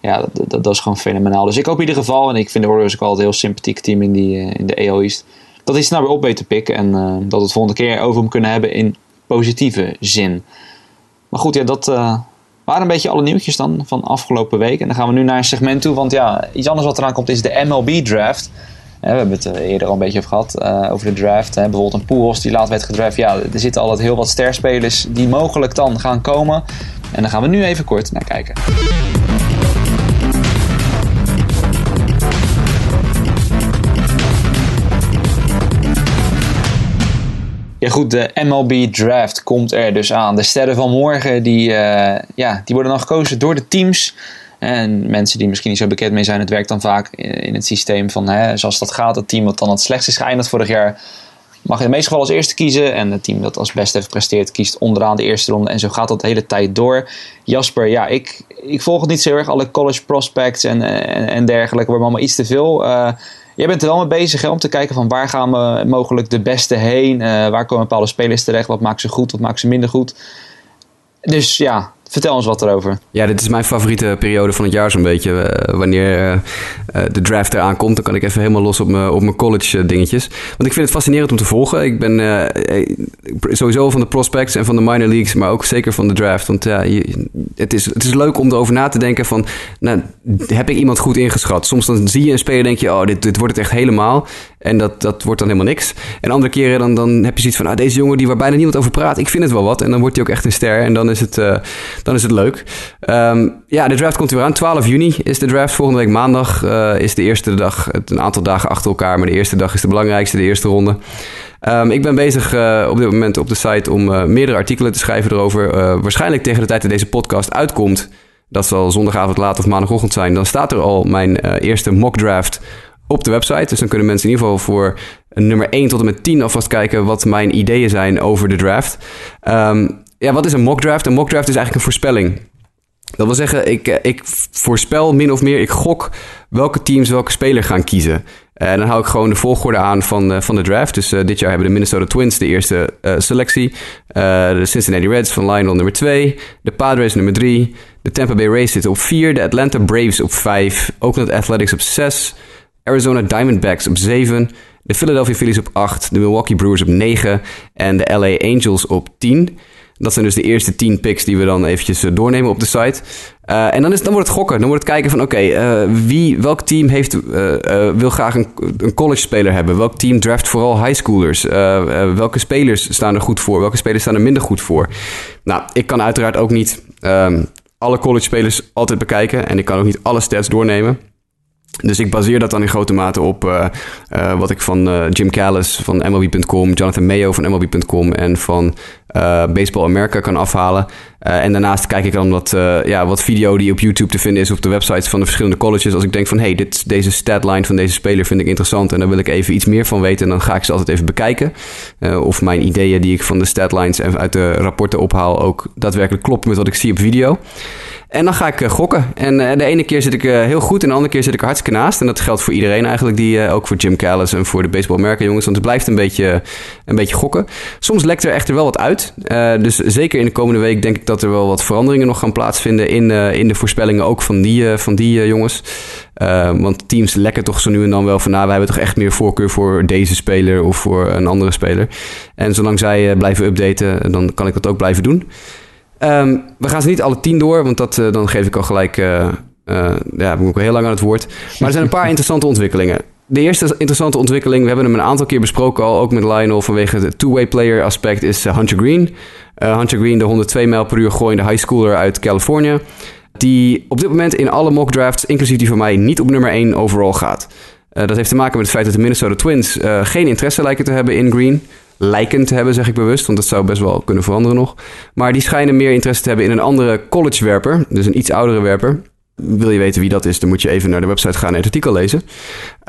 ja, dat, dat, is gewoon fenomenaal. Dus ik hoop in ieder geval, en ik vind de Warriors ook altijd een heel sympathiek team in, die, uh, in de AL East, dat hij snel weer op weet te pikken. En dat we het volgende keer over hem kunnen hebben in positieve zin. Maar goed, ja, dat waren een beetje alle nieuwtjes dan van afgelopen week. En dan gaan we nu naar een segment toe, want ja, iets anders wat eraan komt is de MLB Draft we hebben het eh, eerder al een beetje over gehad, uh, over de draft. Hè. Bijvoorbeeld een Pujols die laat werd gedraft. Ja, er zitten altijd heel wat sterspelers die mogelijk dan gaan komen. En daar gaan we nu even kort naar kijken. Goed, de MLB Draft komt er dus aan. De sterren van morgen die, uh, ja, die worden dan gekozen door de teams en mensen die misschien niet zo bekend mee zijn, het werkt dan vaak in het systeem van hè, zoals dat gaat. Het team dat dan het slechtst is geëindigd vorig jaar, mag in de meeste gevallen als eerste kiezen. En het team dat als beste heeft gepresteerd, kiest onderaan de eerste ronde. En zo gaat dat de hele tijd door. Jasper, ja, ik, ik volg het niet zo erg. Alle college prospects en, en, dergelijke worden allemaal iets te veel. Uh, jij bent er wel mee bezig hè, om te kijken van waar gaan we mogelijk de beste heen? Uh, waar komen bepaalde spelers terecht? Wat maakt ze goed? Wat maakt ze minder goed? Dus ja, Vertel ons wat erover. Ja, dit is mijn favoriete periode van het jaar zo'n beetje. Uh, wanneer uh, eh, de draft eraan komt, dan kan ik even helemaal los op mijn, op mijn college dingetjes. Want ik vind het fascinerend om te volgen. Ik ben sowieso van de prospects en van de minor leagues, maar ook zeker van de draft. Want ja, het, is, het is leuk om erover na te denken van, nou, heb ik iemand goed ingeschat? Soms dan zie je een speler en denk je, oh, dit, dit wordt het echt helemaal. En dat, dat wordt dan helemaal niks. En andere keren dan, dan heb je zoiets van, ah, deze jongen die waar bijna niemand over praat, ik vind het wel wat. En dan wordt hij ook echt een ster en dan is het, uh, dan is het leuk. Um, ja, de draft komt weer aan. 12 juni is de draft. Volgende week maandag uh, is de eerste dag. Het, een aantal dagen achter elkaar, maar de eerste dag is de belangrijkste, de eerste ronde. Um, ik ben bezig uh, op dit moment op de site om meerdere artikelen te schrijven erover. waarschijnlijk tegen de tijd dat deze podcast uitkomt, dat zal zondagavond laat of maandagochtend zijn, dan staat er al mijn eerste mock draft op de website. Dus dan kunnen mensen in ieder geval voor nummer 1 tot en met 10 alvast kijken wat mijn ideeën zijn over de draft. Um, ja, wat is een mock draft? Een mock draft is eigenlijk een voorspelling. Dat wil zeggen, ik, eh, ik voorspel min of meer, ik gok welke teams welke speler gaan kiezen. En dan hou ik gewoon de volgorde aan van, uh, van de draft. Dus dit jaar hebben de Minnesota Twins de eerste selectie. de Cincinnati Reds van Lionel nummer 2. De Padres nummer 3. De Tampa Bay Rays zitten op 4. De Atlanta Braves op 5. Oakland Athletics op 6. Arizona Diamondbacks op 7. De Philadelphia Phillies op 8. De Milwaukee Brewers op 9. En de LA Angels op 10. Dat zijn dus de eerste 10 picks die we dan eventjes eh, doornemen op de site. Uh, en dan, is, dan wordt het gokken. Dan wordt het kijken van oké, uh, wie, welk team heeft, wil graag een, een college speler hebben? Welk team draft vooral high schoolers? welke spelers staan er goed voor? Welke spelers staan er minder goed voor? Nou, ik kan uiteraard ook niet um, alle college spelers altijd bekijken. En ik kan ook niet alle stats doornemen. Dus ik baseer dat dan in grote mate op uh, uh, wat ik van uh, Jim Callis van MLB.com, Jonathan Mayo van MLB.com en van Baseball America kan afhalen. en daarnaast kijk ik dan wat, ja, wat video die op YouTube te vinden is op de websites van de verschillende colleges. Als ik denk van hey, dit, deze statline van deze speler vind ik interessant en daar wil ik even iets meer van weten, dan ga ik ze altijd even bekijken. of mijn ideeën die ik van de statlines en uit de rapporten ophaal ook daadwerkelijk kloppen met wat ik zie op video. En dan ga ik gokken. En de ene keer zit ik heel goed en de andere keer zit ik hartstikke naast. En dat geldt voor iedereen eigenlijk, die, ook voor Jim Callis en voor de baseballmerken jongens. Want het blijft een beetje, een beetje gokken. Soms lekt er echter wel wat uit. Dus zeker in de komende week denk ik dat er wel wat veranderingen nog gaan plaatsvinden in, in de voorspellingen ook van die, van die jongens. want teams lekken toch zo nu en dan wel van... nou, we hebben toch echt meer voorkeur voor deze speler of voor een andere speler. En zolang zij blijven updaten, dan kan ik dat ook blijven doen. Um, we gaan ze niet alle tien door, want dat, dan geef ik al gelijk. Ja, ben ik ook heel lang aan het woord. Maar er zijn een paar interessante ontwikkelingen. De eerste interessante ontwikkeling, we hebben hem een aantal keer besproken al, ook met Lionel vanwege het two-way player aspect, is Hunter Green. Hunter Green, de 102 mijl per uur gooiende high schooler uit Californië. Die op dit moment in alle mock drafts, inclusief die van mij, niet op nummer 1 overal gaat. dat heeft te maken met het feit dat de Minnesota Twins geen interesse lijken te hebben in Green lijken te hebben, zeg ik bewust, want dat zou best wel kunnen veranderen nog. Maar die schijnen meer interesse te hebben in een andere college-werper, dus een iets oudere werper. Wil je weten wie dat is, dan moet je even naar de website gaan en het artikel lezen.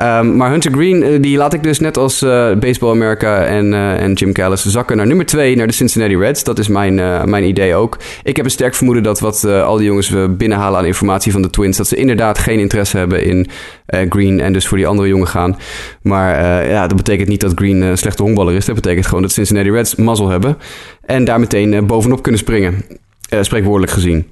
Um, maar Hunter Green, uh, die laat ik dus net als uh, Baseball America en, uh, en Jim Callis zakken naar nummer 2, naar de Cincinnati Reds. Dat is mijn, mijn idee ook. Ik heb een sterk vermoeden dat wat al die jongens binnenhalen aan informatie van de Twins, dat ze inderdaad geen interesse hebben in Green en dus voor die andere jongen gaan. Maar ja, dat betekent niet dat Green een slechte honkballer is. Dat betekent gewoon dat Cincinnati Reds mazzel hebben en daar meteen bovenop kunnen springen. spreekwoordelijk gezien.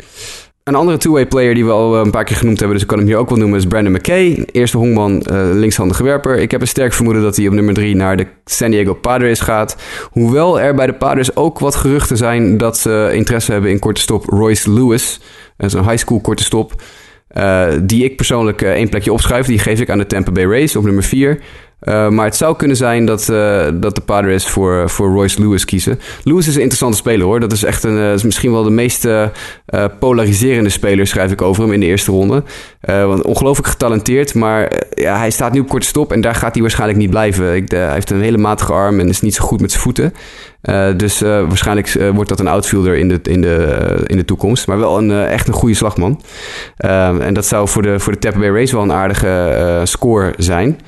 Een andere two-way player die we al eh, een paar keer genoemd hebben, dus ik kan hem hier ook wel noemen, is Brandon McKay. Eerste honkman, uh, linkshandige werper. Ik heb een sterk vermoeden dat hij op nummer 3 naar de San Diego Padres gaat. Hoewel er bij de Padres ook wat geruchten zijn dat ze interesse hebben in korte stop Royce Lewis. Dat is een high school korte stop. Uh, die ik persoonlijk één plekje opschuif. Die geef ik aan de Tampa Bay Rays op nummer 4. Uh, maar het zou kunnen zijn dat, uh, dat de Padres voor, voor Royce Lewis kiezen. Lewis is een interessante speler hoor. Dat is echt een, uh, is misschien wel de meest polariserende speler, schrijf ik over hem in de eerste ronde. want ongelooflijk getalenteerd, maar ja, hij staat nu op korte stop en daar gaat hij waarschijnlijk niet blijven. Hij heeft een hele matige arm en is niet zo goed met zijn voeten. dus waarschijnlijk wordt dat een outfielder in de, in de, in de toekomst. Maar wel een, echt een goede slagman. en dat zou voor de, voor de Tampa Bay Rays wel een aardige score zijn.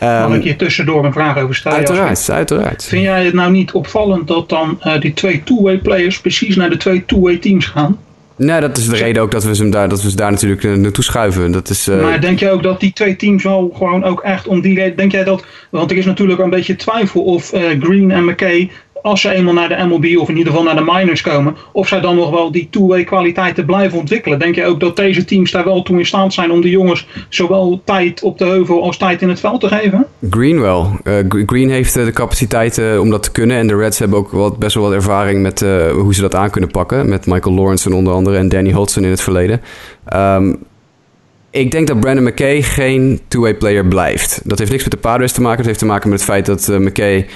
Mag ik hier tussendoor een vraag over stellen? Uiteraard, uiteraard. Vind jij het nou niet opvallend dat dan uh, die twee two-way players precies naar de twee two-way teams gaan? Nee, dat is de reden ook dat we ze daar, dat we ze daar natuurlijk uh, naartoe schuiven. Dat is, uh... Maar denk je ook dat die twee teams wel gewoon ook echt om die reden... Denk jij dat... Want er is natuurlijk een beetje twijfel of Green en McKay als ze eenmaal naar de MLB of in ieder geval naar de minors komen, of zij dan nog wel die two-way kwaliteiten blijven ontwikkelen. Denk je ook dat deze teams daar wel toe in staat zijn om de jongens zowel tijd op de heuvel als tijd in het veld te geven? Green wel. Uh, Green heeft uh, de capaciteit uh, om dat te kunnen. En de Reds hebben ook wat, best wel wat ervaring met hoe ze dat aan kunnen pakken. Met Michael Lawrence onder andere en Danny Hodgson in het verleden. Um, ik denk dat Brandon McKay geen two-way player blijft. Dat heeft niks met de Padres te maken. Dat heeft te maken met het feit dat McKay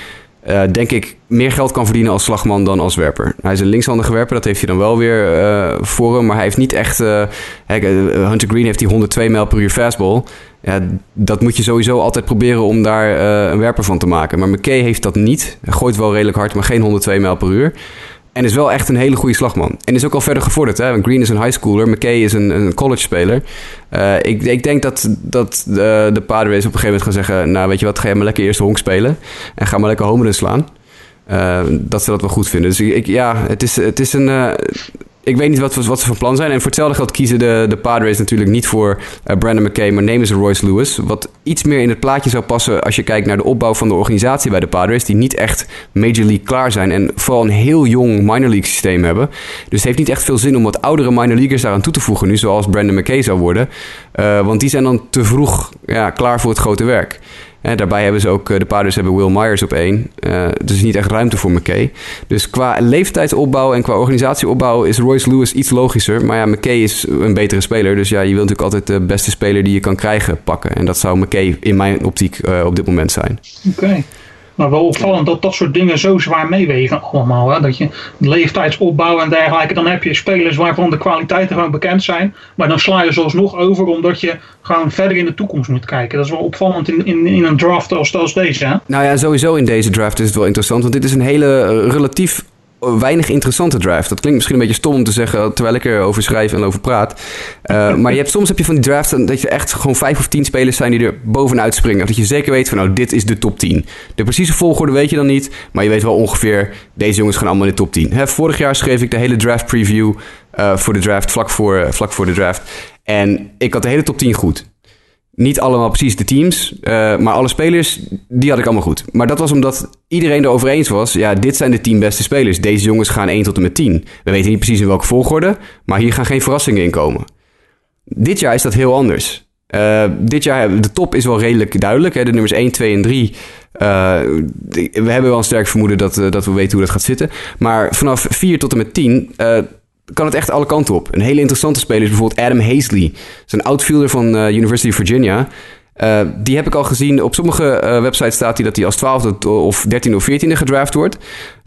uh, denk ik, meer geld kan verdienen als slagman dan als werper. Hij is een linkshandige werper, dat heeft hij dan wel weer uh, voor hem. Maar hij heeft niet echt... Uh, Hunter Green heeft die 102 mijl per uur fastball. Ja, dat moet je sowieso altijd proberen om daar een werper van te maken. Maar McKay heeft dat niet. Hij gooit wel redelijk hard, maar geen 102 mijl per uur. En is wel echt een hele goede slagman. En is ook al verder gevorderd. Hè? Green is een high schooler. McKay is een, een college speler. Uh, ik, ik, denk dat, dat de, de Padres op een gegeven moment gaan zeggen... nou, weet je wat, ga je maar lekker eerst honk spelen. En ga maar lekker home slaan. Uh, dat ze dat wel goed vinden. Dus ik, ja, het is, het is een... ik weet niet wat, wat ze van plan zijn. En voor hetzelfde geld kiezen de, de Padres natuurlijk niet voor uh, Brandon McKay, maar nemen ze Royce Lewis. Wat iets meer in het plaatje zou passen als je kijkt naar de opbouw van de organisatie bij de Padres, die niet echt Major League klaar zijn en vooral een heel jong minor league systeem hebben. Dus het heeft niet echt veel zin om wat oudere minor leaguers daaraan toe te voegen nu, zoals Brandon McKay zou worden. Uh, want die zijn dan te vroeg ja, klaar voor het grote werk. En daarbij hebben ze ook, eh, de Padres hebben Will Myers op één. Uh, dus niet echt ruimte voor McKay. Dus qua leeftijdsopbouw en qua organisatieopbouw is Royce Lewis iets logischer. Maar ja, McKay is een betere speler. Dus ja, je wilt natuurlijk altijd de beste speler die je kan krijgen pakken. En dat zou McKay in mijn optiek uh, op dit moment zijn. Oké. Maar wel opvallend dat dat soort dingen zo zwaar meewegen allemaal. Hè? Dat je leeftijdsopbouw en dergelijke, dan heb je spelers waarvan de kwaliteiten gewoon bekend zijn. Maar dan sla je ze alsnog over omdat je gewoon verder in de toekomst moet kijken. Dat is wel opvallend in, in, in een draft als, als deze. Hè? Nou ja, sowieso in deze draft is het wel interessant. Want dit is een hele eh, relatief weinig interessante draft. Dat klinkt misschien een beetje stom om te zeggen terwijl ik erover schrijf en over praat. Uh, maar je hebt, soms heb je van die drafts dat je echt gewoon vijf of tien spelers zijn die er bovenuit springen. Dat je zeker weet van nou, dit is de top 10. De precieze volgorde weet je dan niet, maar je weet wel ongeveer deze jongens gaan allemaal in de top 10. Hè, vorig jaar schreef ik de hele draft preview uh, voor de draft, vlak voor, uh, vlak voor de draft. En ik had de hele top 10 goed. Niet allemaal precies de teams, uh, maar alle spelers, die had ik allemaal goed. Maar dat was omdat iedereen erover eens was, ja, dit zijn de tien beste spelers. Deze jongens gaan 1 tot en met 10. We weten niet precies in welke volgorde, maar hier gaan geen verrassingen in komen. Dit jaar is dat heel anders. Uh, dit jaar, de top is wel redelijk duidelijk. Hè? De nummers 1, 2 en 3. Uh, we hebben wel een sterk vermoeden dat, dat we weten hoe dat gaat zitten. Maar vanaf 4 tot en met 10 kan het echt alle kanten op. Een hele interessante speler is bijvoorbeeld Adam Hazley. Zijn outfielder van uh, University of Virginia. Uh, die heb ik al gezien. Op sommige uh, websites staat hij dat hij als 12e of 13e of 14e gedraft wordt.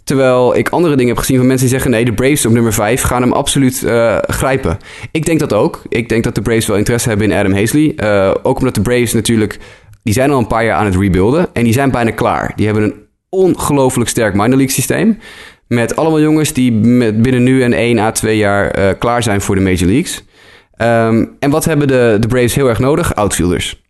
Terwijl ik andere dingen heb gezien van mensen die zeggen: nee, de Braves op nummer 5 gaan hem absoluut grijpen. Ik denk dat ook. Ik denk dat de Braves wel interesse hebben in Adam Hazley. ook omdat de Braves natuurlijk. Die zijn al een paar jaar aan het rebuilden. En die zijn bijna klaar. Die hebben een ongelooflijk sterk minor league systeem. Met allemaal jongens die binnen nu en 1 à 2 jaar uh, klaar zijn voor de Major Leagues. Um, en wat hebben de, de Braves heel erg nodig? Outfielders.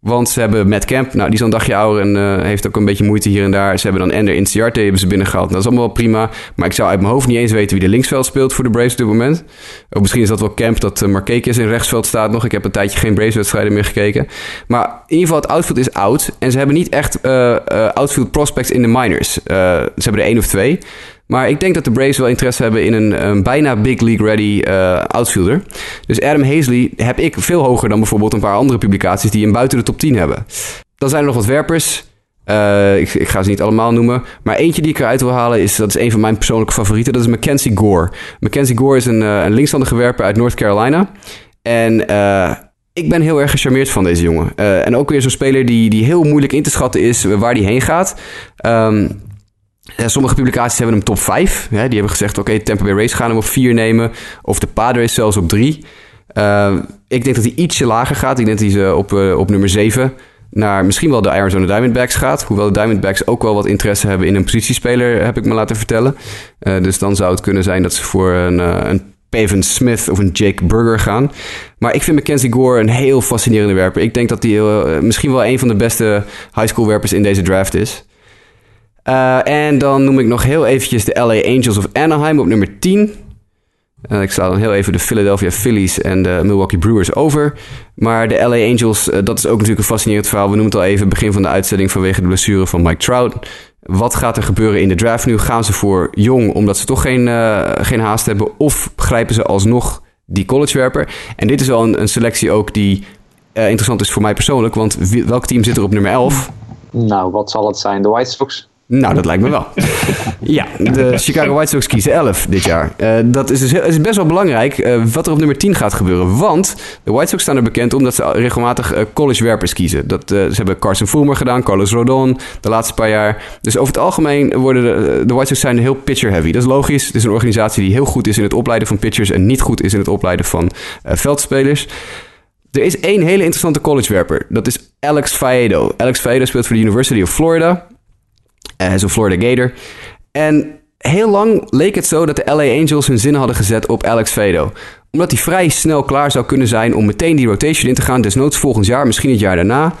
Want ze hebben Matt Camp, nou die is al een dagje ouder en uh, heeft ook een beetje moeite hier en daar. Ze hebben dan Ender Inciarte hebben ze binnengehaald. Dat is allemaal prima. Maar ik zou uit mijn hoofd niet eens weten wie de linksveld speelt voor de Braves op dit moment. Of misschien is dat wel Camp dat uh, Marquez in rechtsveld staat nog. Ik heb een tijdje geen Braves wedstrijden meer gekeken. Maar in ieder geval het outfield is oud. En ze hebben niet echt outfield prospects in de minors. ze hebben er één of twee. Maar ik denk dat de Braves wel interesse hebben in een, een bijna big league ready uh, outfielder. Dus Adam Hazley heb ik veel hoger dan bijvoorbeeld een paar andere publicaties die hem buiten de top 10 hebben. Dan zijn er nog wat werpers. Uh, ik, ik, ga ze niet allemaal noemen. Maar eentje die ik eruit wil halen is, dat is een van mijn persoonlijke favorieten. Dat is Mackenzie Gore. Mackenzie Gore is een, uh, een linkshandige werper uit North Carolina. En ik ben heel erg gecharmeerd van deze jongen. en ook weer zo'n speler die, die heel moeilijk in te schatten is waar die heen gaat. Um, sommige publicaties hebben hem top 5. die hebben gezegd, oké, okay, Tampa Bay Race gaan hem op 4 nemen. Of de Padres zelfs op 3. Uh, ik denk dat hij ietsje lager gaat. Ik denk dat hij op, uh, op nummer 7 naar misschien wel de Arizona Diamondbacks gaat. Hoewel de Diamondbacks ook wel wat interesse hebben in een positiespeler, heb ik me laten vertellen. Uh, dus dan zou het kunnen zijn dat ze voor een, een Smith of een Jake Burger gaan. Maar ik vind Mackenzie Gore een heel fascinerende werper. Ik denk dat hij misschien wel een van de beste high school werpers in deze draft is. Uh, en dan noem ik nog heel eventjes de LA Angels of Anaheim op nummer 10. Uh, ik sla dan heel even de Philadelphia Phillies en de Milwaukee Brewers over. Maar de LA Angels, uh, dat is ook natuurlijk een fascinerend verhaal. We noemen het al even begin van de uitzending vanwege de blessure van Mike Trout. Wat gaat er gebeuren in de draft nu? Gaan ze voor jong omdat ze toch geen, geen haast hebben? Of grijpen ze alsnog die collegewerper? En dit is wel een, een selectie ook die interessant is voor mij persoonlijk. Want welk team zit er op nummer 11? Nou, wat zal het zijn? De White Sox? Nou, dat lijkt me wel. ja, de Chicago White Sox kiezen 11 dit jaar. Uh, dat is, dus, is best wel belangrijk uh, wat er op nummer 10 gaat gebeuren. Want de White Sox staan er bekend omdat ze regelmatig uh, collegewerpers kiezen. Dat, ze hebben Carson Fulmer gedaan, Carlos Rodon de laatste paar jaar. Dus over het algemeen worden de, de White Sox zijn heel pitcher-heavy. Dat is logisch. Het is een organisatie die heel goed is in het opleiden van pitchers... en niet goed is in het opleiden van veldspelers. Er is één hele interessante collegewerper. Dat is Alex Faedo. Alex Faedo speelt voor de University of Florida... Hij is Florida Gator. En heel lang leek het zo dat de LA Angels hun zin hadden gezet op Alex Vedo. Omdat hij vrij snel klaar zou kunnen zijn om meteen die rotation in te gaan. Desnoods volgend jaar, misschien het jaar daarna.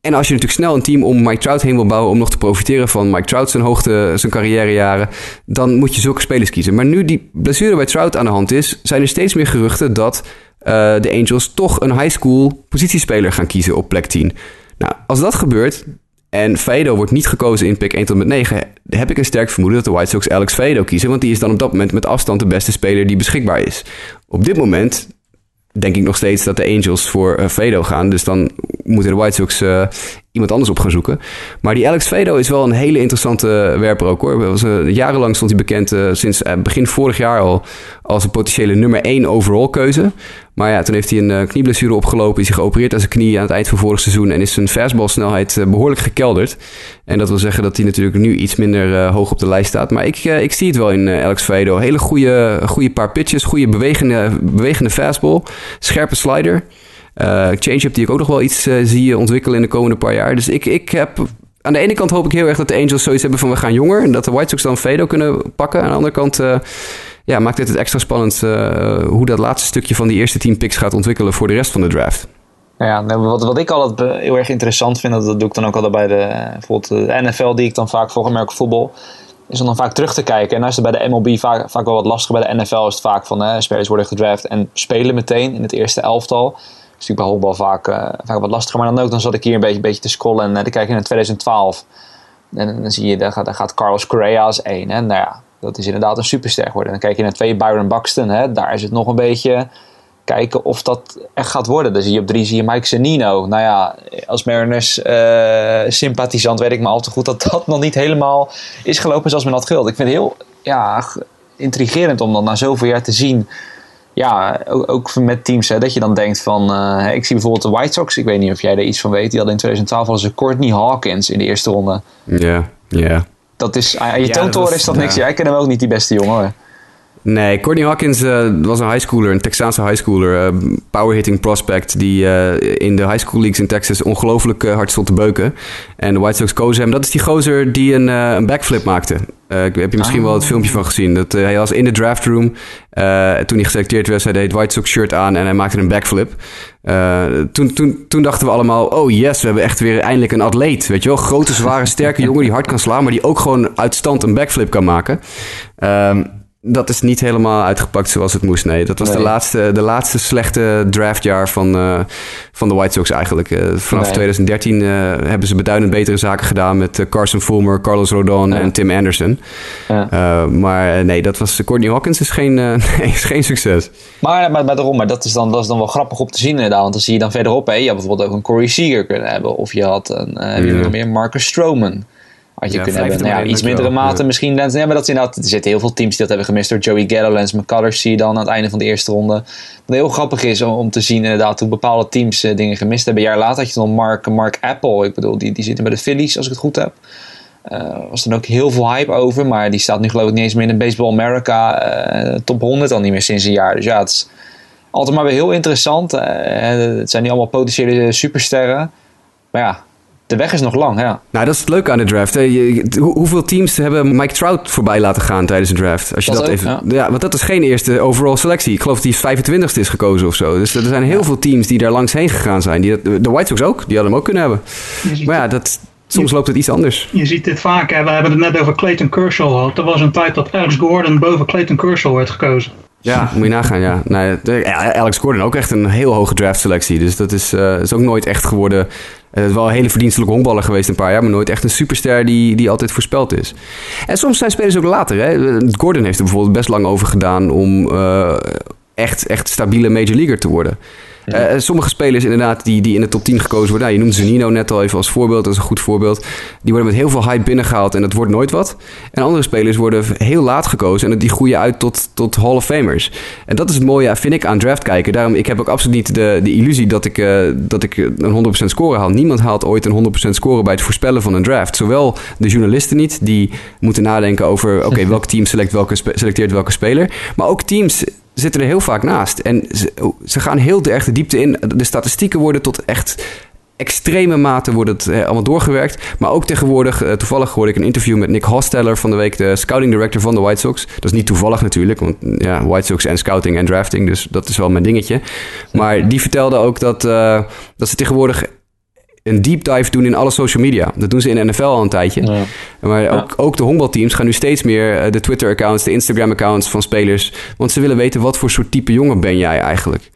En als je natuurlijk snel een team om Mike Trout heen wil bouwen... om nog te profiteren van Mike Trout zijn hoogte, zijn carrièrejaren... dan moet je zulke spelers kiezen. Maar nu die blessure bij Trout aan de hand is... zijn er steeds meer geruchten dat uh, de Angels toch een high school positiespeler gaan kiezen op plek 10. Nou, als dat gebeurt, en Vedo wordt niet gekozen in pick 1 tot met 9. Heb ik een sterk vermoeden dat de White Sox Alex Vedo kiezen. Want die is dan op dat moment met afstand de beste speler die beschikbaar is. Op dit moment denk ik nog steeds dat de Angels voor uh, Vedo gaan. Dus dan moeten de White Sox uh, iemand anders op gaan zoeken. Maar die Alex Vedo is wel een hele interessante werper ook hoor. Was, jarenlang stond hij bekend, sinds begin vorig jaar al, als een potentiële nummer 1 overall keuze. Maar ja, toen heeft hij een uh, knieblessure opgelopen, is hij geopereerd aan zijn knie aan het eind van vorig seizoen en is zijn fastballsnelheid uh, behoorlijk gekelderd. En dat wil zeggen dat hij natuurlijk nu iets minder uh, hoog op de lijst staat. Maar ik, ik zie het wel in Alex Vedo. Hele goede, goede paar pitches, goede bewegende, bewegende fastball, scherpe slider. change-up die ik ook nog wel iets zie ontwikkelen in de komende paar jaar. Dus ik, ik heb aan de ene kant hoop ik heel erg dat de Angels zoiets hebben van we gaan jonger. En dat de White Sox dan Vedo kunnen pakken. Aan de andere kant ja, maakt dit het extra spannend uh, hoe dat laatste stukje van die eerste team picks gaat ontwikkelen voor de rest van de draft. Ja, wat, wat ik altijd heel erg interessant vind, dat, doe ik dan ook altijd bij de, bijvoorbeeld de NFL, die ik dan vaak volg, American voetbal, is om dan vaak terug te kijken. En als het bij de MLB vaak, vaak wel wat lastiger, bij de NFL is het vaak van hè, spelers worden gedraft en spelen meteen in het eerste elftal. Dat is natuurlijk bij honkbal vaak, uh, vaak wat lastiger. Maar dan ook, dan zat ik hier een beetje, een beetje te scrollen en uh, dan kijk je naar 2012. En dan zie je, daar gaat, gaat Carlos Correa als één. Hè? Nou ja, dat is inderdaad een superster geworden. En dan kijk je naar twee Byron Buxton. Hè, daar is het nog een beetje kijken of dat echt gaat worden. Dan zie je op drie zie je Mike Zanino. Nou ja, als Mariners uh, sympathisant weet ik maar al te goed dat dat nog niet helemaal is gelopen zoals men had gewild. Ik vind het heel ja, intrigerend om dan na zoveel jaar te zien. Ja, ook, met teams, hè, dat je dan denkt van... Uh, ik zie bijvoorbeeld de White Sox, ik weet niet of jij er iets van weet. Die hadden in 2012 al ze Courtney Hawkins in de eerste ronde. Ja, ja. Dat is, aan je ja, toontoren is dat niks. Jij kent hem ook niet die beste jongen hoor. Nee, Courtney Hawkins uh, was een highschooler, een Texaanse highschooler. Uh, powerhitting prospect die uh, in de high school leagues in Texas ongelooflijk hard stond te beuken. En de White Sox kozen hem. Dat is die gozer die een, een backflip maakte. heb je misschien wel het filmpje van gezien. Dat, hij was in de draft room. toen hij geselecteerd werd, hij deed White Sox shirt aan en hij maakte een backflip. toen, toen, toen dachten we allemaal, oh yes, we hebben echt weer eindelijk een atleet. Weet je wel, grote, zware, sterke jongen die hard kan slaan, maar die ook gewoon uit stand een backflip kan maken. Ehm, dat is niet helemaal uitgepakt zoals het moest. Nee, dat was de, laatste, de laatste slechte draftjaar van, uh, van de White Sox eigenlijk. Uh, vanaf 2013 uh, hebben ze beduidend betere zaken gedaan met Carson Fulmer, Carlos Rodon en Tim Anderson. Ja. maar nee, dat was Courtney Hawkins is geen, nee, is geen succes. Maar, maar, maar daarom, maar dat is, dan, dat is dan wel grappig om te zien inderdaad. Want dan zie je dan verderop, hè, je had bijvoorbeeld ook een Corey Seager kunnen hebben. Of je had een, nog meer Marcus Stroman. Je kunnen hebben. Nou ja, iets mindere mate misschien. Ja, maar dat is inderdaad, er zitten heel veel teams die dat hebben gemist door Joey Gallo, Lance McCullers zie je dan aan het einde van de eerste ronde. Wat heel grappig is om, te zien inderdaad hoe bepaalde teams uh, dingen gemist hebben. Een jaar later had je dan Mark, Mark Apple. Ik bedoel, die, die zitten bij de Phillies als ik het goed heb. Uh, was dan ook heel veel hype over. Maar die staat nu geloof ik niet eens meer in de Baseball America uh, top 100 al niet meer sinds een jaar. Dus ja, het is altijd maar weer heel interessant. het zijn nu allemaal potentiële supersterren. Maar ja, de weg is nog lang, ja. Nou, dat is het leuke aan de draft. hoeveel teams hebben Mike Trout voorbij laten gaan tijdens de draft? Als je dat, even, ja. want dat is geen eerste overall selectie. Ik geloof dat hij 25ste is gekozen of zo. Dus er zijn heel veel teams die daar langs heen gegaan zijn. Die, de White Sox ook, die hadden hem ook kunnen hebben. Maar ja, dat, soms loopt het iets anders. Je ziet dit vaak. Hè. We hebben het net over Clayton Kershaw gehad. Er was een tijd dat Alex Gordon boven Clayton Kershaw werd gekozen. Ja, moet je nagaan, ja. Alex Gordon ook echt een heel hoge draftselectie. Dus dat is, eh, is ook nooit echt geworden... Het is wel een hele verdienstelijke honkballer geweest een paar jaar... maar nooit echt een superster die, die altijd voorspeld is. En soms zijn spelers ook later. Hè? Gordon heeft er bijvoorbeeld best lang over gedaan... om eh, echt, echt stabiele major leaguer te worden. Eh, sommige spelers inderdaad die, die in de top 10 gekozen worden. Nou, je noemde Zanino net al even als voorbeeld. Dat is een goed voorbeeld. Die worden met heel veel hype binnengehaald en dat wordt nooit wat. En andere spelers worden heel laat gekozen en die groeien uit tot, tot Hall of Famers. En dat is het mooie, vind ik, aan draft kijken. Daarom, ik heb ook absoluut niet de, de illusie dat ik, eh, dat ik een 100% score haal. Niemand haalt ooit een 100% score bij het voorspellen van een draft. Zowel de journalisten niet, die moeten nadenken over... oké, welk team select welke selecteert welke speler. Maar ook teams zitten er heel vaak naast. En ze, ze gaan heel erg de diepte in. De statistieken worden tot echt extreme mate wordt het allemaal doorgewerkt. Maar ook tegenwoordig, eh, toevallig hoorde ik een interview met Nick Hosteller van de week, de scouting director van de White Sox. Dat is niet toevallig natuurlijk, want ja, White Sox en scouting en drafting, dus dat is wel mijn dingetje. Maar die vertelde ook dat, eh, dat ze tegenwoordig een deep dive doen in alle social media. Dat doen ze in de NFL al een tijdje. Ja. Maar ook, ook de honkbalteams gaan nu steeds meer eh, de Twitter-accounts, de Instagram-accounts van spelers. Want ze willen weten wat voor soort type jongen ben jij eigenlijk.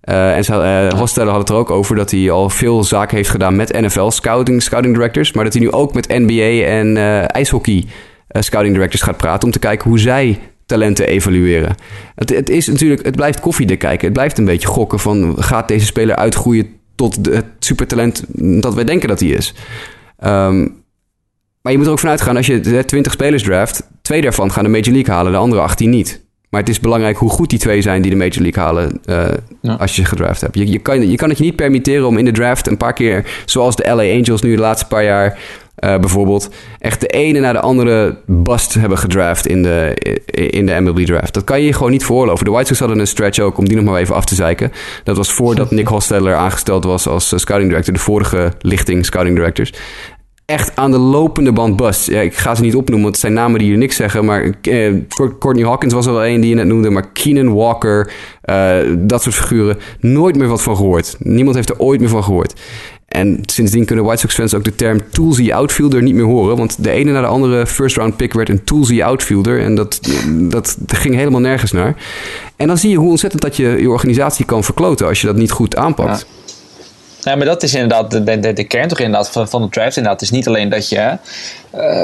Eh, en ze, eh Hosteller had het er ook over dat hij al veel zaken heeft gedaan met NFL scouting, scouting directors. Maar dat hij nu ook met NBA en ijshockey scouting directors gaat praten om te kijken hoe zij talenten evalueren. Het, het is natuurlijk, het blijft koffiedik kijken. Het blijft een beetje gokken van gaat deze speler uitgroeien tot het supertalent dat wij denken dat hij is. Ehm, maar je moet er ook vanuit gaan, als je eh, 20 spelers draft, twee daarvan gaan de Major League halen, de andere 18 niet. Maar het is belangrijk hoe goed die twee zijn die de Major League halen eh, Ja. als je ze gedraft hebt. Je, je, kan, je kan het je niet permitteren om in de draft een paar keer, zoals de LA Angels nu de laatste paar jaar eh, bijvoorbeeld, echt de ene na de andere bust hebben gedraft in de, in de MLB draft. Dat kan je je gewoon niet veroorloven. De White Sox hadden een stretch ook, om die nog maar even af te zeiken. Dat was voordat Nick Hosteller aangesteld was als eh, scouting director, de vorige lichting scouting directors echt aan de lopende band bust. Ja, ik ga ze niet opnoemen, want het zijn namen die je niks zeggen. Maar eh, Courtney Hawkins was er wel een die je net noemde. Maar Keenan Walker, eh, dat soort figuren. Nooit meer wat van gehoord. Niemand heeft er ooit meer van gehoord. En sindsdien kunnen White Sox fans ook de term toolsy outfielder niet meer horen. Want de ene na de andere first round pick werd een toolsy outfielder. En dat, dat ging helemaal nergens naar. En dan zie je hoe ontzettend dat je je organisatie kan verkloten als je dat niet goed aanpakt. Maar dat is inderdaad de, de, de kern toch inderdaad van, van de draft. Inderdaad. Het is niet alleen dat je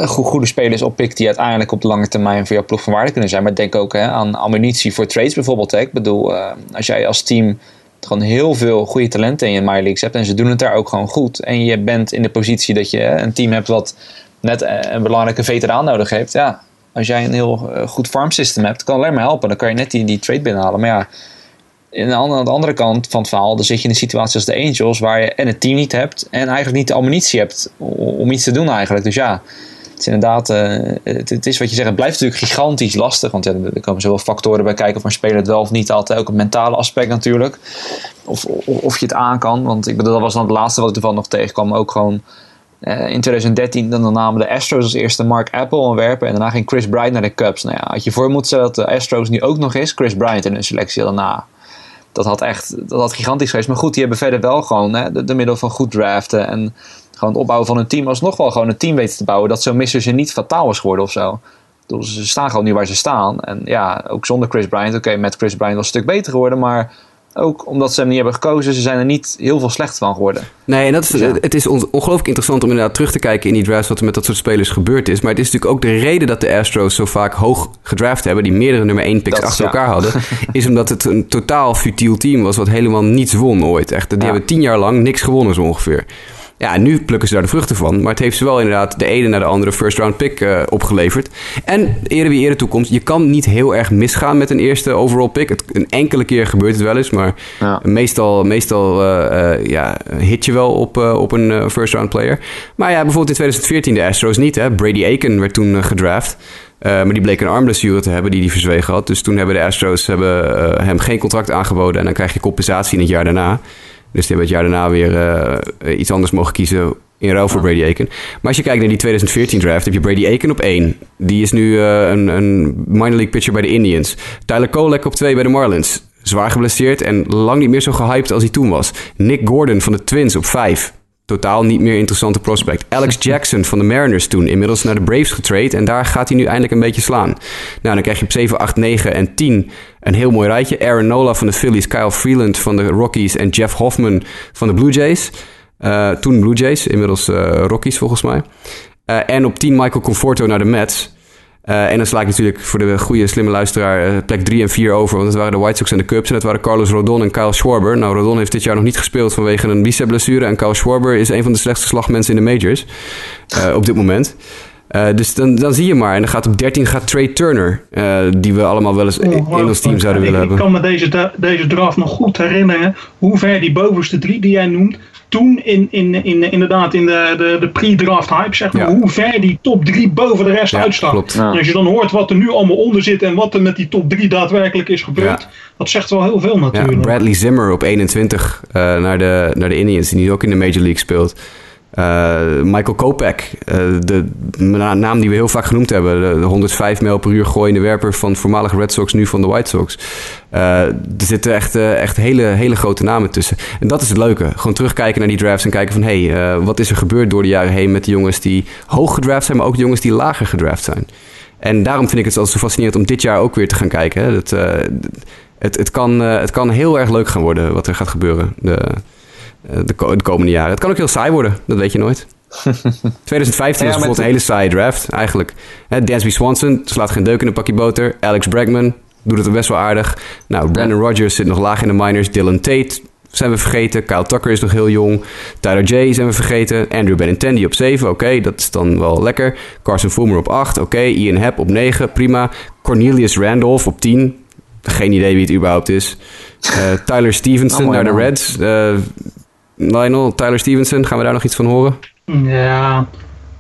go- goede spelers oppikt die uiteindelijk op de lange termijn voor jouw ploeg van waarde kunnen zijn. Maar denk ook hè, aan ammunitie voor trades bijvoorbeeld. Ik bedoel, eh, als jij als team gewoon heel veel goede talenten in je leagues hebt en ze doen het daar ook gewoon goed. En je bent in de positie dat je een team hebt wat net eh, een belangrijke veteraan nodig heeft. Ja, als jij een heel goed farm system hebt, kan alleen maar helpen. Dan kan je net die, die trade binnenhalen. Maar ja, andere- aan de andere kant van het verhaal, dan zit je in een situatie als de Angels, waar je en het team niet hebt en eigenlijk niet de ammunitie hebt om iets te doen eigenlijk. Dus ja, het is inderdaad, eh, het, is wat je zegt, het blijft natuurlijk gigantisch lastig, want er komen zoveel factoren bij kijken of een speler het wel of niet altijd, ook het mentale aspect natuurlijk, of, of, of je het aan kan, want ik bedoel, dat was dan het laatste wat ik ervan nog tegenkwam, ook gewoon eh, in 2013 dan namen de Astros als eerste Mark Apple ontwerpen en daarna ging Chris Bryant naar de Cubs. Nou ja, had je voor moeten stellen dat de Astros nu ook nog eens Chris Bryant in hun selectie nou, dat had echt dat had gigantisch geweest. Maar goed, die hebben verder wel gewoon hè, de, de middel van goed draften en gewoon het opbouwen van een team alsnog wel gewoon een team weten te bouwen dat zo'n misser niet fataal is geworden of zo. Bedoel, Ze staan gewoon nu waar ze staan. En ja, ook zonder Chris Bryant. Oké, met Chris Bryant was het een stuk beter geworden. Maar ook omdat ze hem niet hebben gekozen, ze zijn er niet heel veel slecht van geworden. Nee, en dat is, Ja. het is on- ongelooflijk interessant om inderdaad terug te kijken in die drafts wat er met dat soort spelers gebeurd is. Maar het is natuurlijk ook de reden dat de Astros zo vaak hoog gedraft hebben, die meerdere nummer 1 picks Dat achter ja. elkaar hadden, is omdat het een totaal futiel team was wat helemaal niets won ooit. Echt, die Ja. hebben tien jaar lang niks gewonnen zo ongeveer. Ja, nu plukken ze daar de vruchten van. Maar het heeft ze wel inderdaad de ene naar de andere first round pick eh, opgeleverd. En eerder wie eerder toekomst. Je kan niet heel erg misgaan met een eerste overall pick. Het, een enkele keer gebeurt het wel eens. Maar Ja. meestal, meestal eh, eh, ja, hit je wel op, op een first round player. Maar ja, bijvoorbeeld in 2014 de Astros niet. Hè? Brady Aiken werd toen gedraft. Maar die bleek een armblessure te hebben die hij verzwegen had. Dus toen hebben de Astros hebben, hem geen contract aangeboden. En dan krijg je compensatie in het jaar daarna. Dus die hebben het jaar daarna weer eh, iets anders mogen kiezen in ruil voor Brady Aiken. Maar als je kijkt naar die 2014 draft, heb je Brady Aiken op 1. Die is nu eh, een, een minor league pitcher bij de Indians. Tyler Kolek op 2 bij de Marlins. Zwaar geblesseerd en lang niet meer zo gehyped als hij toen was. Nick Gordon van de Twins op 5. Totaal niet meer interessante prospect. Alex Jackson van de Mariners toen, inmiddels naar de Braves getrade. En daar gaat hij nu eindelijk een beetje slaan. Nou, dan krijg je op 7, 8, 9 en 10 een heel mooi rijtje. Aaron Nola van de Phillies, Kyle Freeland van de Rockies en Jeff Hoffman van de Blue Jays. Uh, toen Blue Jays, inmiddels uh, Rockies volgens mij. Uh, en op 10 Michael Conforto naar de Mets. Uh, en dan sla ik natuurlijk voor de goede, slimme luisteraar uh, plek 3 en 4 over. Want het waren de White Sox en de Cubs. En dat waren Carlos Rodon en Kyle Schwarber. Nou, Rodon heeft dit jaar nog niet gespeeld vanwege een bicep-blessure. En Kyle Schwarber is een van de slechtste slagmensen in de majors. Uh, op dit moment. dus dan, dan zie je maar. En dan gaat op 13 gaat Trey Turner. die we allemaal wel eens oh, in ons team zouden willen hebben. Ik kan me deze, deze draft nog goed herinneren. Hoe ver die bovenste drie die jij noemt toen in, in, in, inderdaad in de, de, de pre-draft hype, zeg maar, ja. hoe ver die top 3 boven de rest ja, uitstak. Ja. En als je dan hoort wat er nu allemaal onder zit en wat er met die top 3 daadwerkelijk is gebeurd, dat zegt wel heel veel natuurlijk. Bradley Zimmer op 21 uh, naar, de, naar de Indians, die nu ook in de Major League speelt. Uh, Michael Kopech, uh, de naam die we heel vaak genoemd hebben. De 105 mijl per uur gooiende werper van voormalige Red Sox, nu van de White Sox. Uh, er zitten echt, echt hele, hele grote namen tussen. En dat is het leuke. Gewoon terugkijken naar die drafts en kijken van... hé, hey, wat is er gebeurd door de jaren heen met de jongens die hoog gedraft zijn... maar ook de jongens die lager gedraft zijn. En daarom vind ik het zo fascinerend om dit jaar ook weer te gaan kijken. Hè. Dat, het, het, kan, het kan heel erg leuk gaan worden wat er gaat gebeuren. De, de, de, komende jaren. Het kan ook heel saai worden, dat weet je nooit. 2015 ja, was bijvoorbeeld een hele saaie draft, eigenlijk. Dansby Swanson slaat geen deuk in een pakje boter. Alex Bregman doet het best wel aardig. Nou, Brandon Rogers zit nog laag in de minors. Dylan Tate zijn we vergeten. Kyle Tucker is nog heel jong. Tyler J zijn we vergeten. Andrew Benintendi op 7. Oké, dat is dan wel lekker. Carson Fulmer op 8. Oké, Ian Happ op 9. Prima. Cornelius Randolph op 10. Geen idee wie het überhaupt is. Uh, Tyler Stevenson oh, naar de Reds. Uh, Lionel, Tyler Stevenson, gaan we daar nog iets van horen? Ja,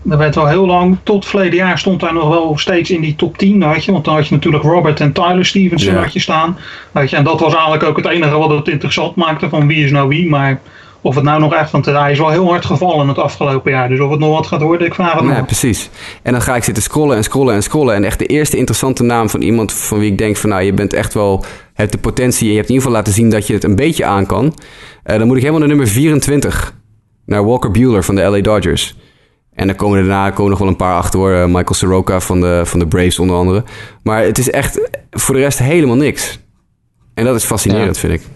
dat werd wel heel lang. Tot verleden jaar stond hij nog wel steeds in die top 10. Had je, want dan had je natuurlijk Robert en Tyler Stevenson ja. had je staan. Weet je, en dat was eigenlijk ook het enige wat het interessant maakte van wie is nou wie. Maar of het nou nog echt, want hij is wel heel hard gevallen het afgelopen jaar. Dus of het nog wat gaat worden, ik vraag het ja, nog. precies. En dan ga ik zitten scrollen en scrollen en scrollen. En echt de eerste interessante naam van iemand van wie ik denk van nou, je bent echt wel, hebt de potentie en je hebt in ieder geval laten zien dat je het een beetje aan kan. Uh, dan moet ik helemaal naar nummer 24. Naar Walker Bueller van de LA Dodgers. En dan komen er daarna komen nog wel een paar achter hoor. Uh, Michael Soroka van de, van de Braves onder andere. Maar het is echt voor de rest helemaal niks. En dat is fascinerend, ja. vind ik.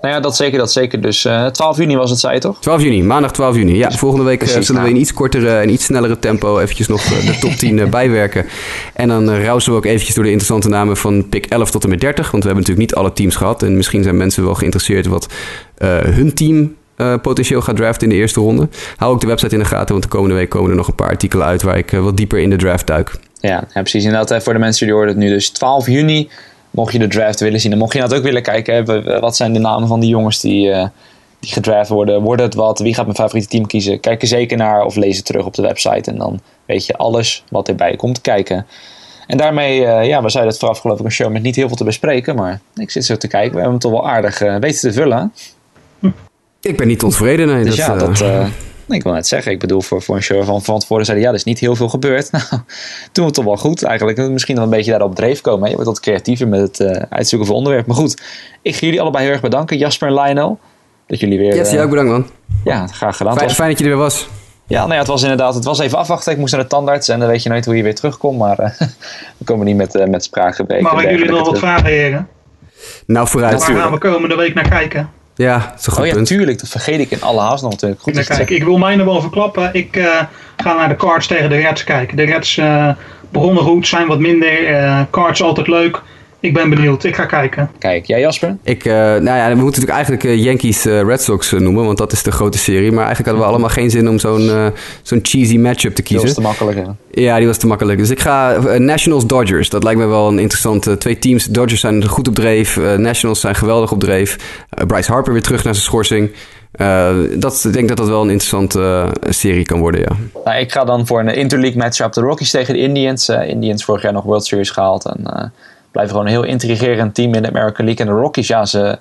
Nou ja, dat zeker, dat zeker. Dus uh, 12 juni was het, zei je toch? 12 juni, maandag 12 juni. Ja, volgende week Precies, zullen we in iets kortere en iets snellere tempo eventjes nog de top 10 bijwerken. En dan uh, rousen we ook eventjes door de interessante namen van pick 11 tot en met 30. Want we hebben natuurlijk niet alle teams gehad. En misschien zijn mensen wel geïnteresseerd wat uh, hun team uh, potentieel gaat draften in de eerste ronde. Hou ook de website in de gaten, want de komende week komen er nog een paar artikelen uit waar ik wat dieper in de draft duik. Ja, ja precies. Inderdaad, voor de mensen die horen het nu. Dus 12 juni, mocht je de draft willen zien. En mocht je dat ook willen kijken, hè, wat zijn de namen van die jongens die, uh, die gedraft worden? Wordt het wat? Wie gaat mijn favoriete team kiezen? Kijk er zeker naar of lees het terug op de website. En dan weet je alles wat erbij komt kijken. En daarmee, uh, ja, we zeiden het vooraf geloof ik een show met niet heel veel te bespreken. Maar ik zit zo te kijken. We hebben hem toch wel aardig uh, weten te vullen. Ik ben niet ontevreden, nee. Dus dat, ja, dat, ik wil net zeggen. Ik bedoel, voor, voor een show van, van tevoren zeiden ja, er is niet heel veel gebeurd. Nou, doen we toch wel goed eigenlijk. Misschien nog een beetje daarop dreef komen. Hè? Je wordt wat creatiever met het uh, uitzoeken van onderwerp. Maar goed, ik ga jullie allebei heel erg bedanken. Jasper en Lionel. Dat jullie weer... Yes, uh, ook bedankt man. Ja, graag gedaan. Fijn, fijn dat je er weer was. Ja, nou ja, het was inderdaad, het was even afwachten. Ik moest naar de tandarts en dan weet je nooit hoe je weer terugkomt. Maar uh, we komen niet met, uh, met spraakgebreken. Mag ik jullie nog wat vragen, heren? Nou, vooruit. Waar gaan we komende week naar kijken? Ja, goed oh ja, punt. tuurlijk. Dat vergeet ik in alle haast nog natuurlijk. Goed kijk, ik wil mij nog wel verklappen. Ik uh, ga naar de cards tegen de Reds kijken. De Reds uh, begonnen goed, zijn wat minder. Uh, cards altijd leuk. Ik ben benieuwd. Ik ga kijken. Kijk, jij Jasper? Ik, uh, nou ja, we moeten natuurlijk eigenlijk uh, Yankees uh, Red Sox noemen, want dat is de grote serie. Maar eigenlijk hadden we allemaal geen zin om zo'n zo'n cheesy matchup te kiezen. Die was te makkelijk, ja. Ja, die was te makkelijk. Dus ik ga Nationals Dodgers. Dat lijkt me wel een interessante twee teams. Dodgers zijn goed op dreef. Nationals zijn geweldig op dreef. Bryce Harper weer terug naar zijn schorsing. dat, ik denk dat dat wel een interessante serie kan worden, ja. Nou, ik ga dan voor een interleague matchup de Rockies tegen de Indians. Indians vorig jaar nog World Series gehaald en blijven gewoon een heel intrigerend team in de American League. En de Rockies, ja, ze,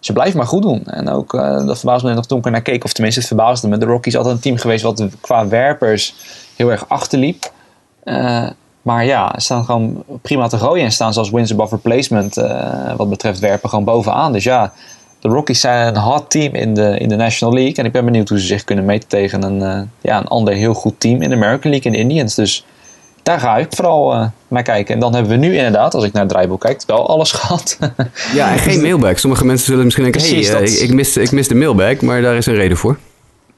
ze blijven maar goed doen. En ook, uh, dat verbaasde me nog toen ik er naar keek. Of tenminste, het verbaasde me. De Rockies altijd een team geweest wat qua werpers heel erg achterliep. Uh, maar ja, ze staan gewoon prima te gooien. En staan zelfs wins above replacement uh, wat betreft werpen gewoon bovenaan. Dus ja, de Rockies zijn een hot team in de, in de National League. En ik ben benieuwd hoe ze zich kunnen meten tegen een, ja, een ander heel goed team in de American League in de Indians. Dus daar ga ik vooral uh, naar kijken. En dan hebben we nu inderdaad, als ik naar het draaiboek kijk, wel alles gehad. ja, en geen mailbag. Sommige mensen zullen misschien denken, hé, hey, uh, ik, mis, ik mis de mailbag, maar daar is een reden voor.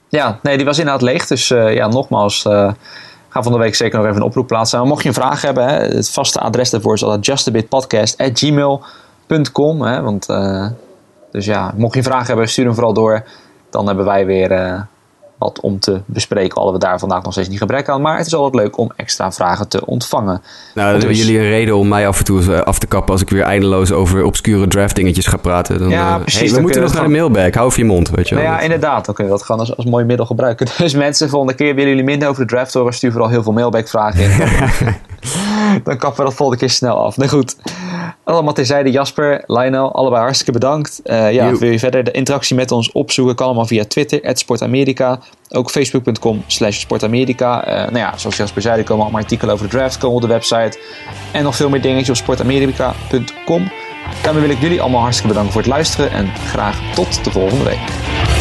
Ja, nee, die was inderdaad leeg. Dus ja, nogmaals, ga van de week zeker nog even een oproep plaatsen. Maar mocht je een vraag hebben, hè, het vaste adres daarvoor is altijd justabitpodcast.gmail.com. Want, uh, dus ja, mocht je een vraag hebben, stuur hem vooral door. Dan hebben wij weer uh, wat om te bespreken. Alhoewel we daar vandaag nog steeds niet gebrek aan. Maar het is altijd leuk om extra vragen te ontvangen. Nou, hebben jullie een reden om mij af en toe eh, af te kappen als ik weer eindeloos over obscure draft dingetjes ga praten. Dan, ja, precies. Hey, we moeten nog naar de mailbag. Hou even je mond, weet je wel. Nou ja, inderdaad. Dan kunnen we dat gewoon als, als mooi middel gebruiken. Dus mensen, volgende keer willen jullie minder over de draft horen. Stuur vooral heel veel mailback vragen in. dan kappen we dat volgende keer snel af. Nou goed. Allemaal terzijde. Jasper, Lionel, allebei hartstikke bedankt. Uh, ja, wil je verder de interactie met ons opzoeken? Kan allemaal via Twitter, @sportamerika. Ook facebook.com slash sportamerika. Uh, nou ja, zoals Jasper zei, er komen allemaal artikelen over de draft komen op de website. En nog veel meer dingetjes op sportamerika.com. Daarmee wil ik jullie allemaal hartstikke bedanken voor het luisteren. En graag tot de volgende week.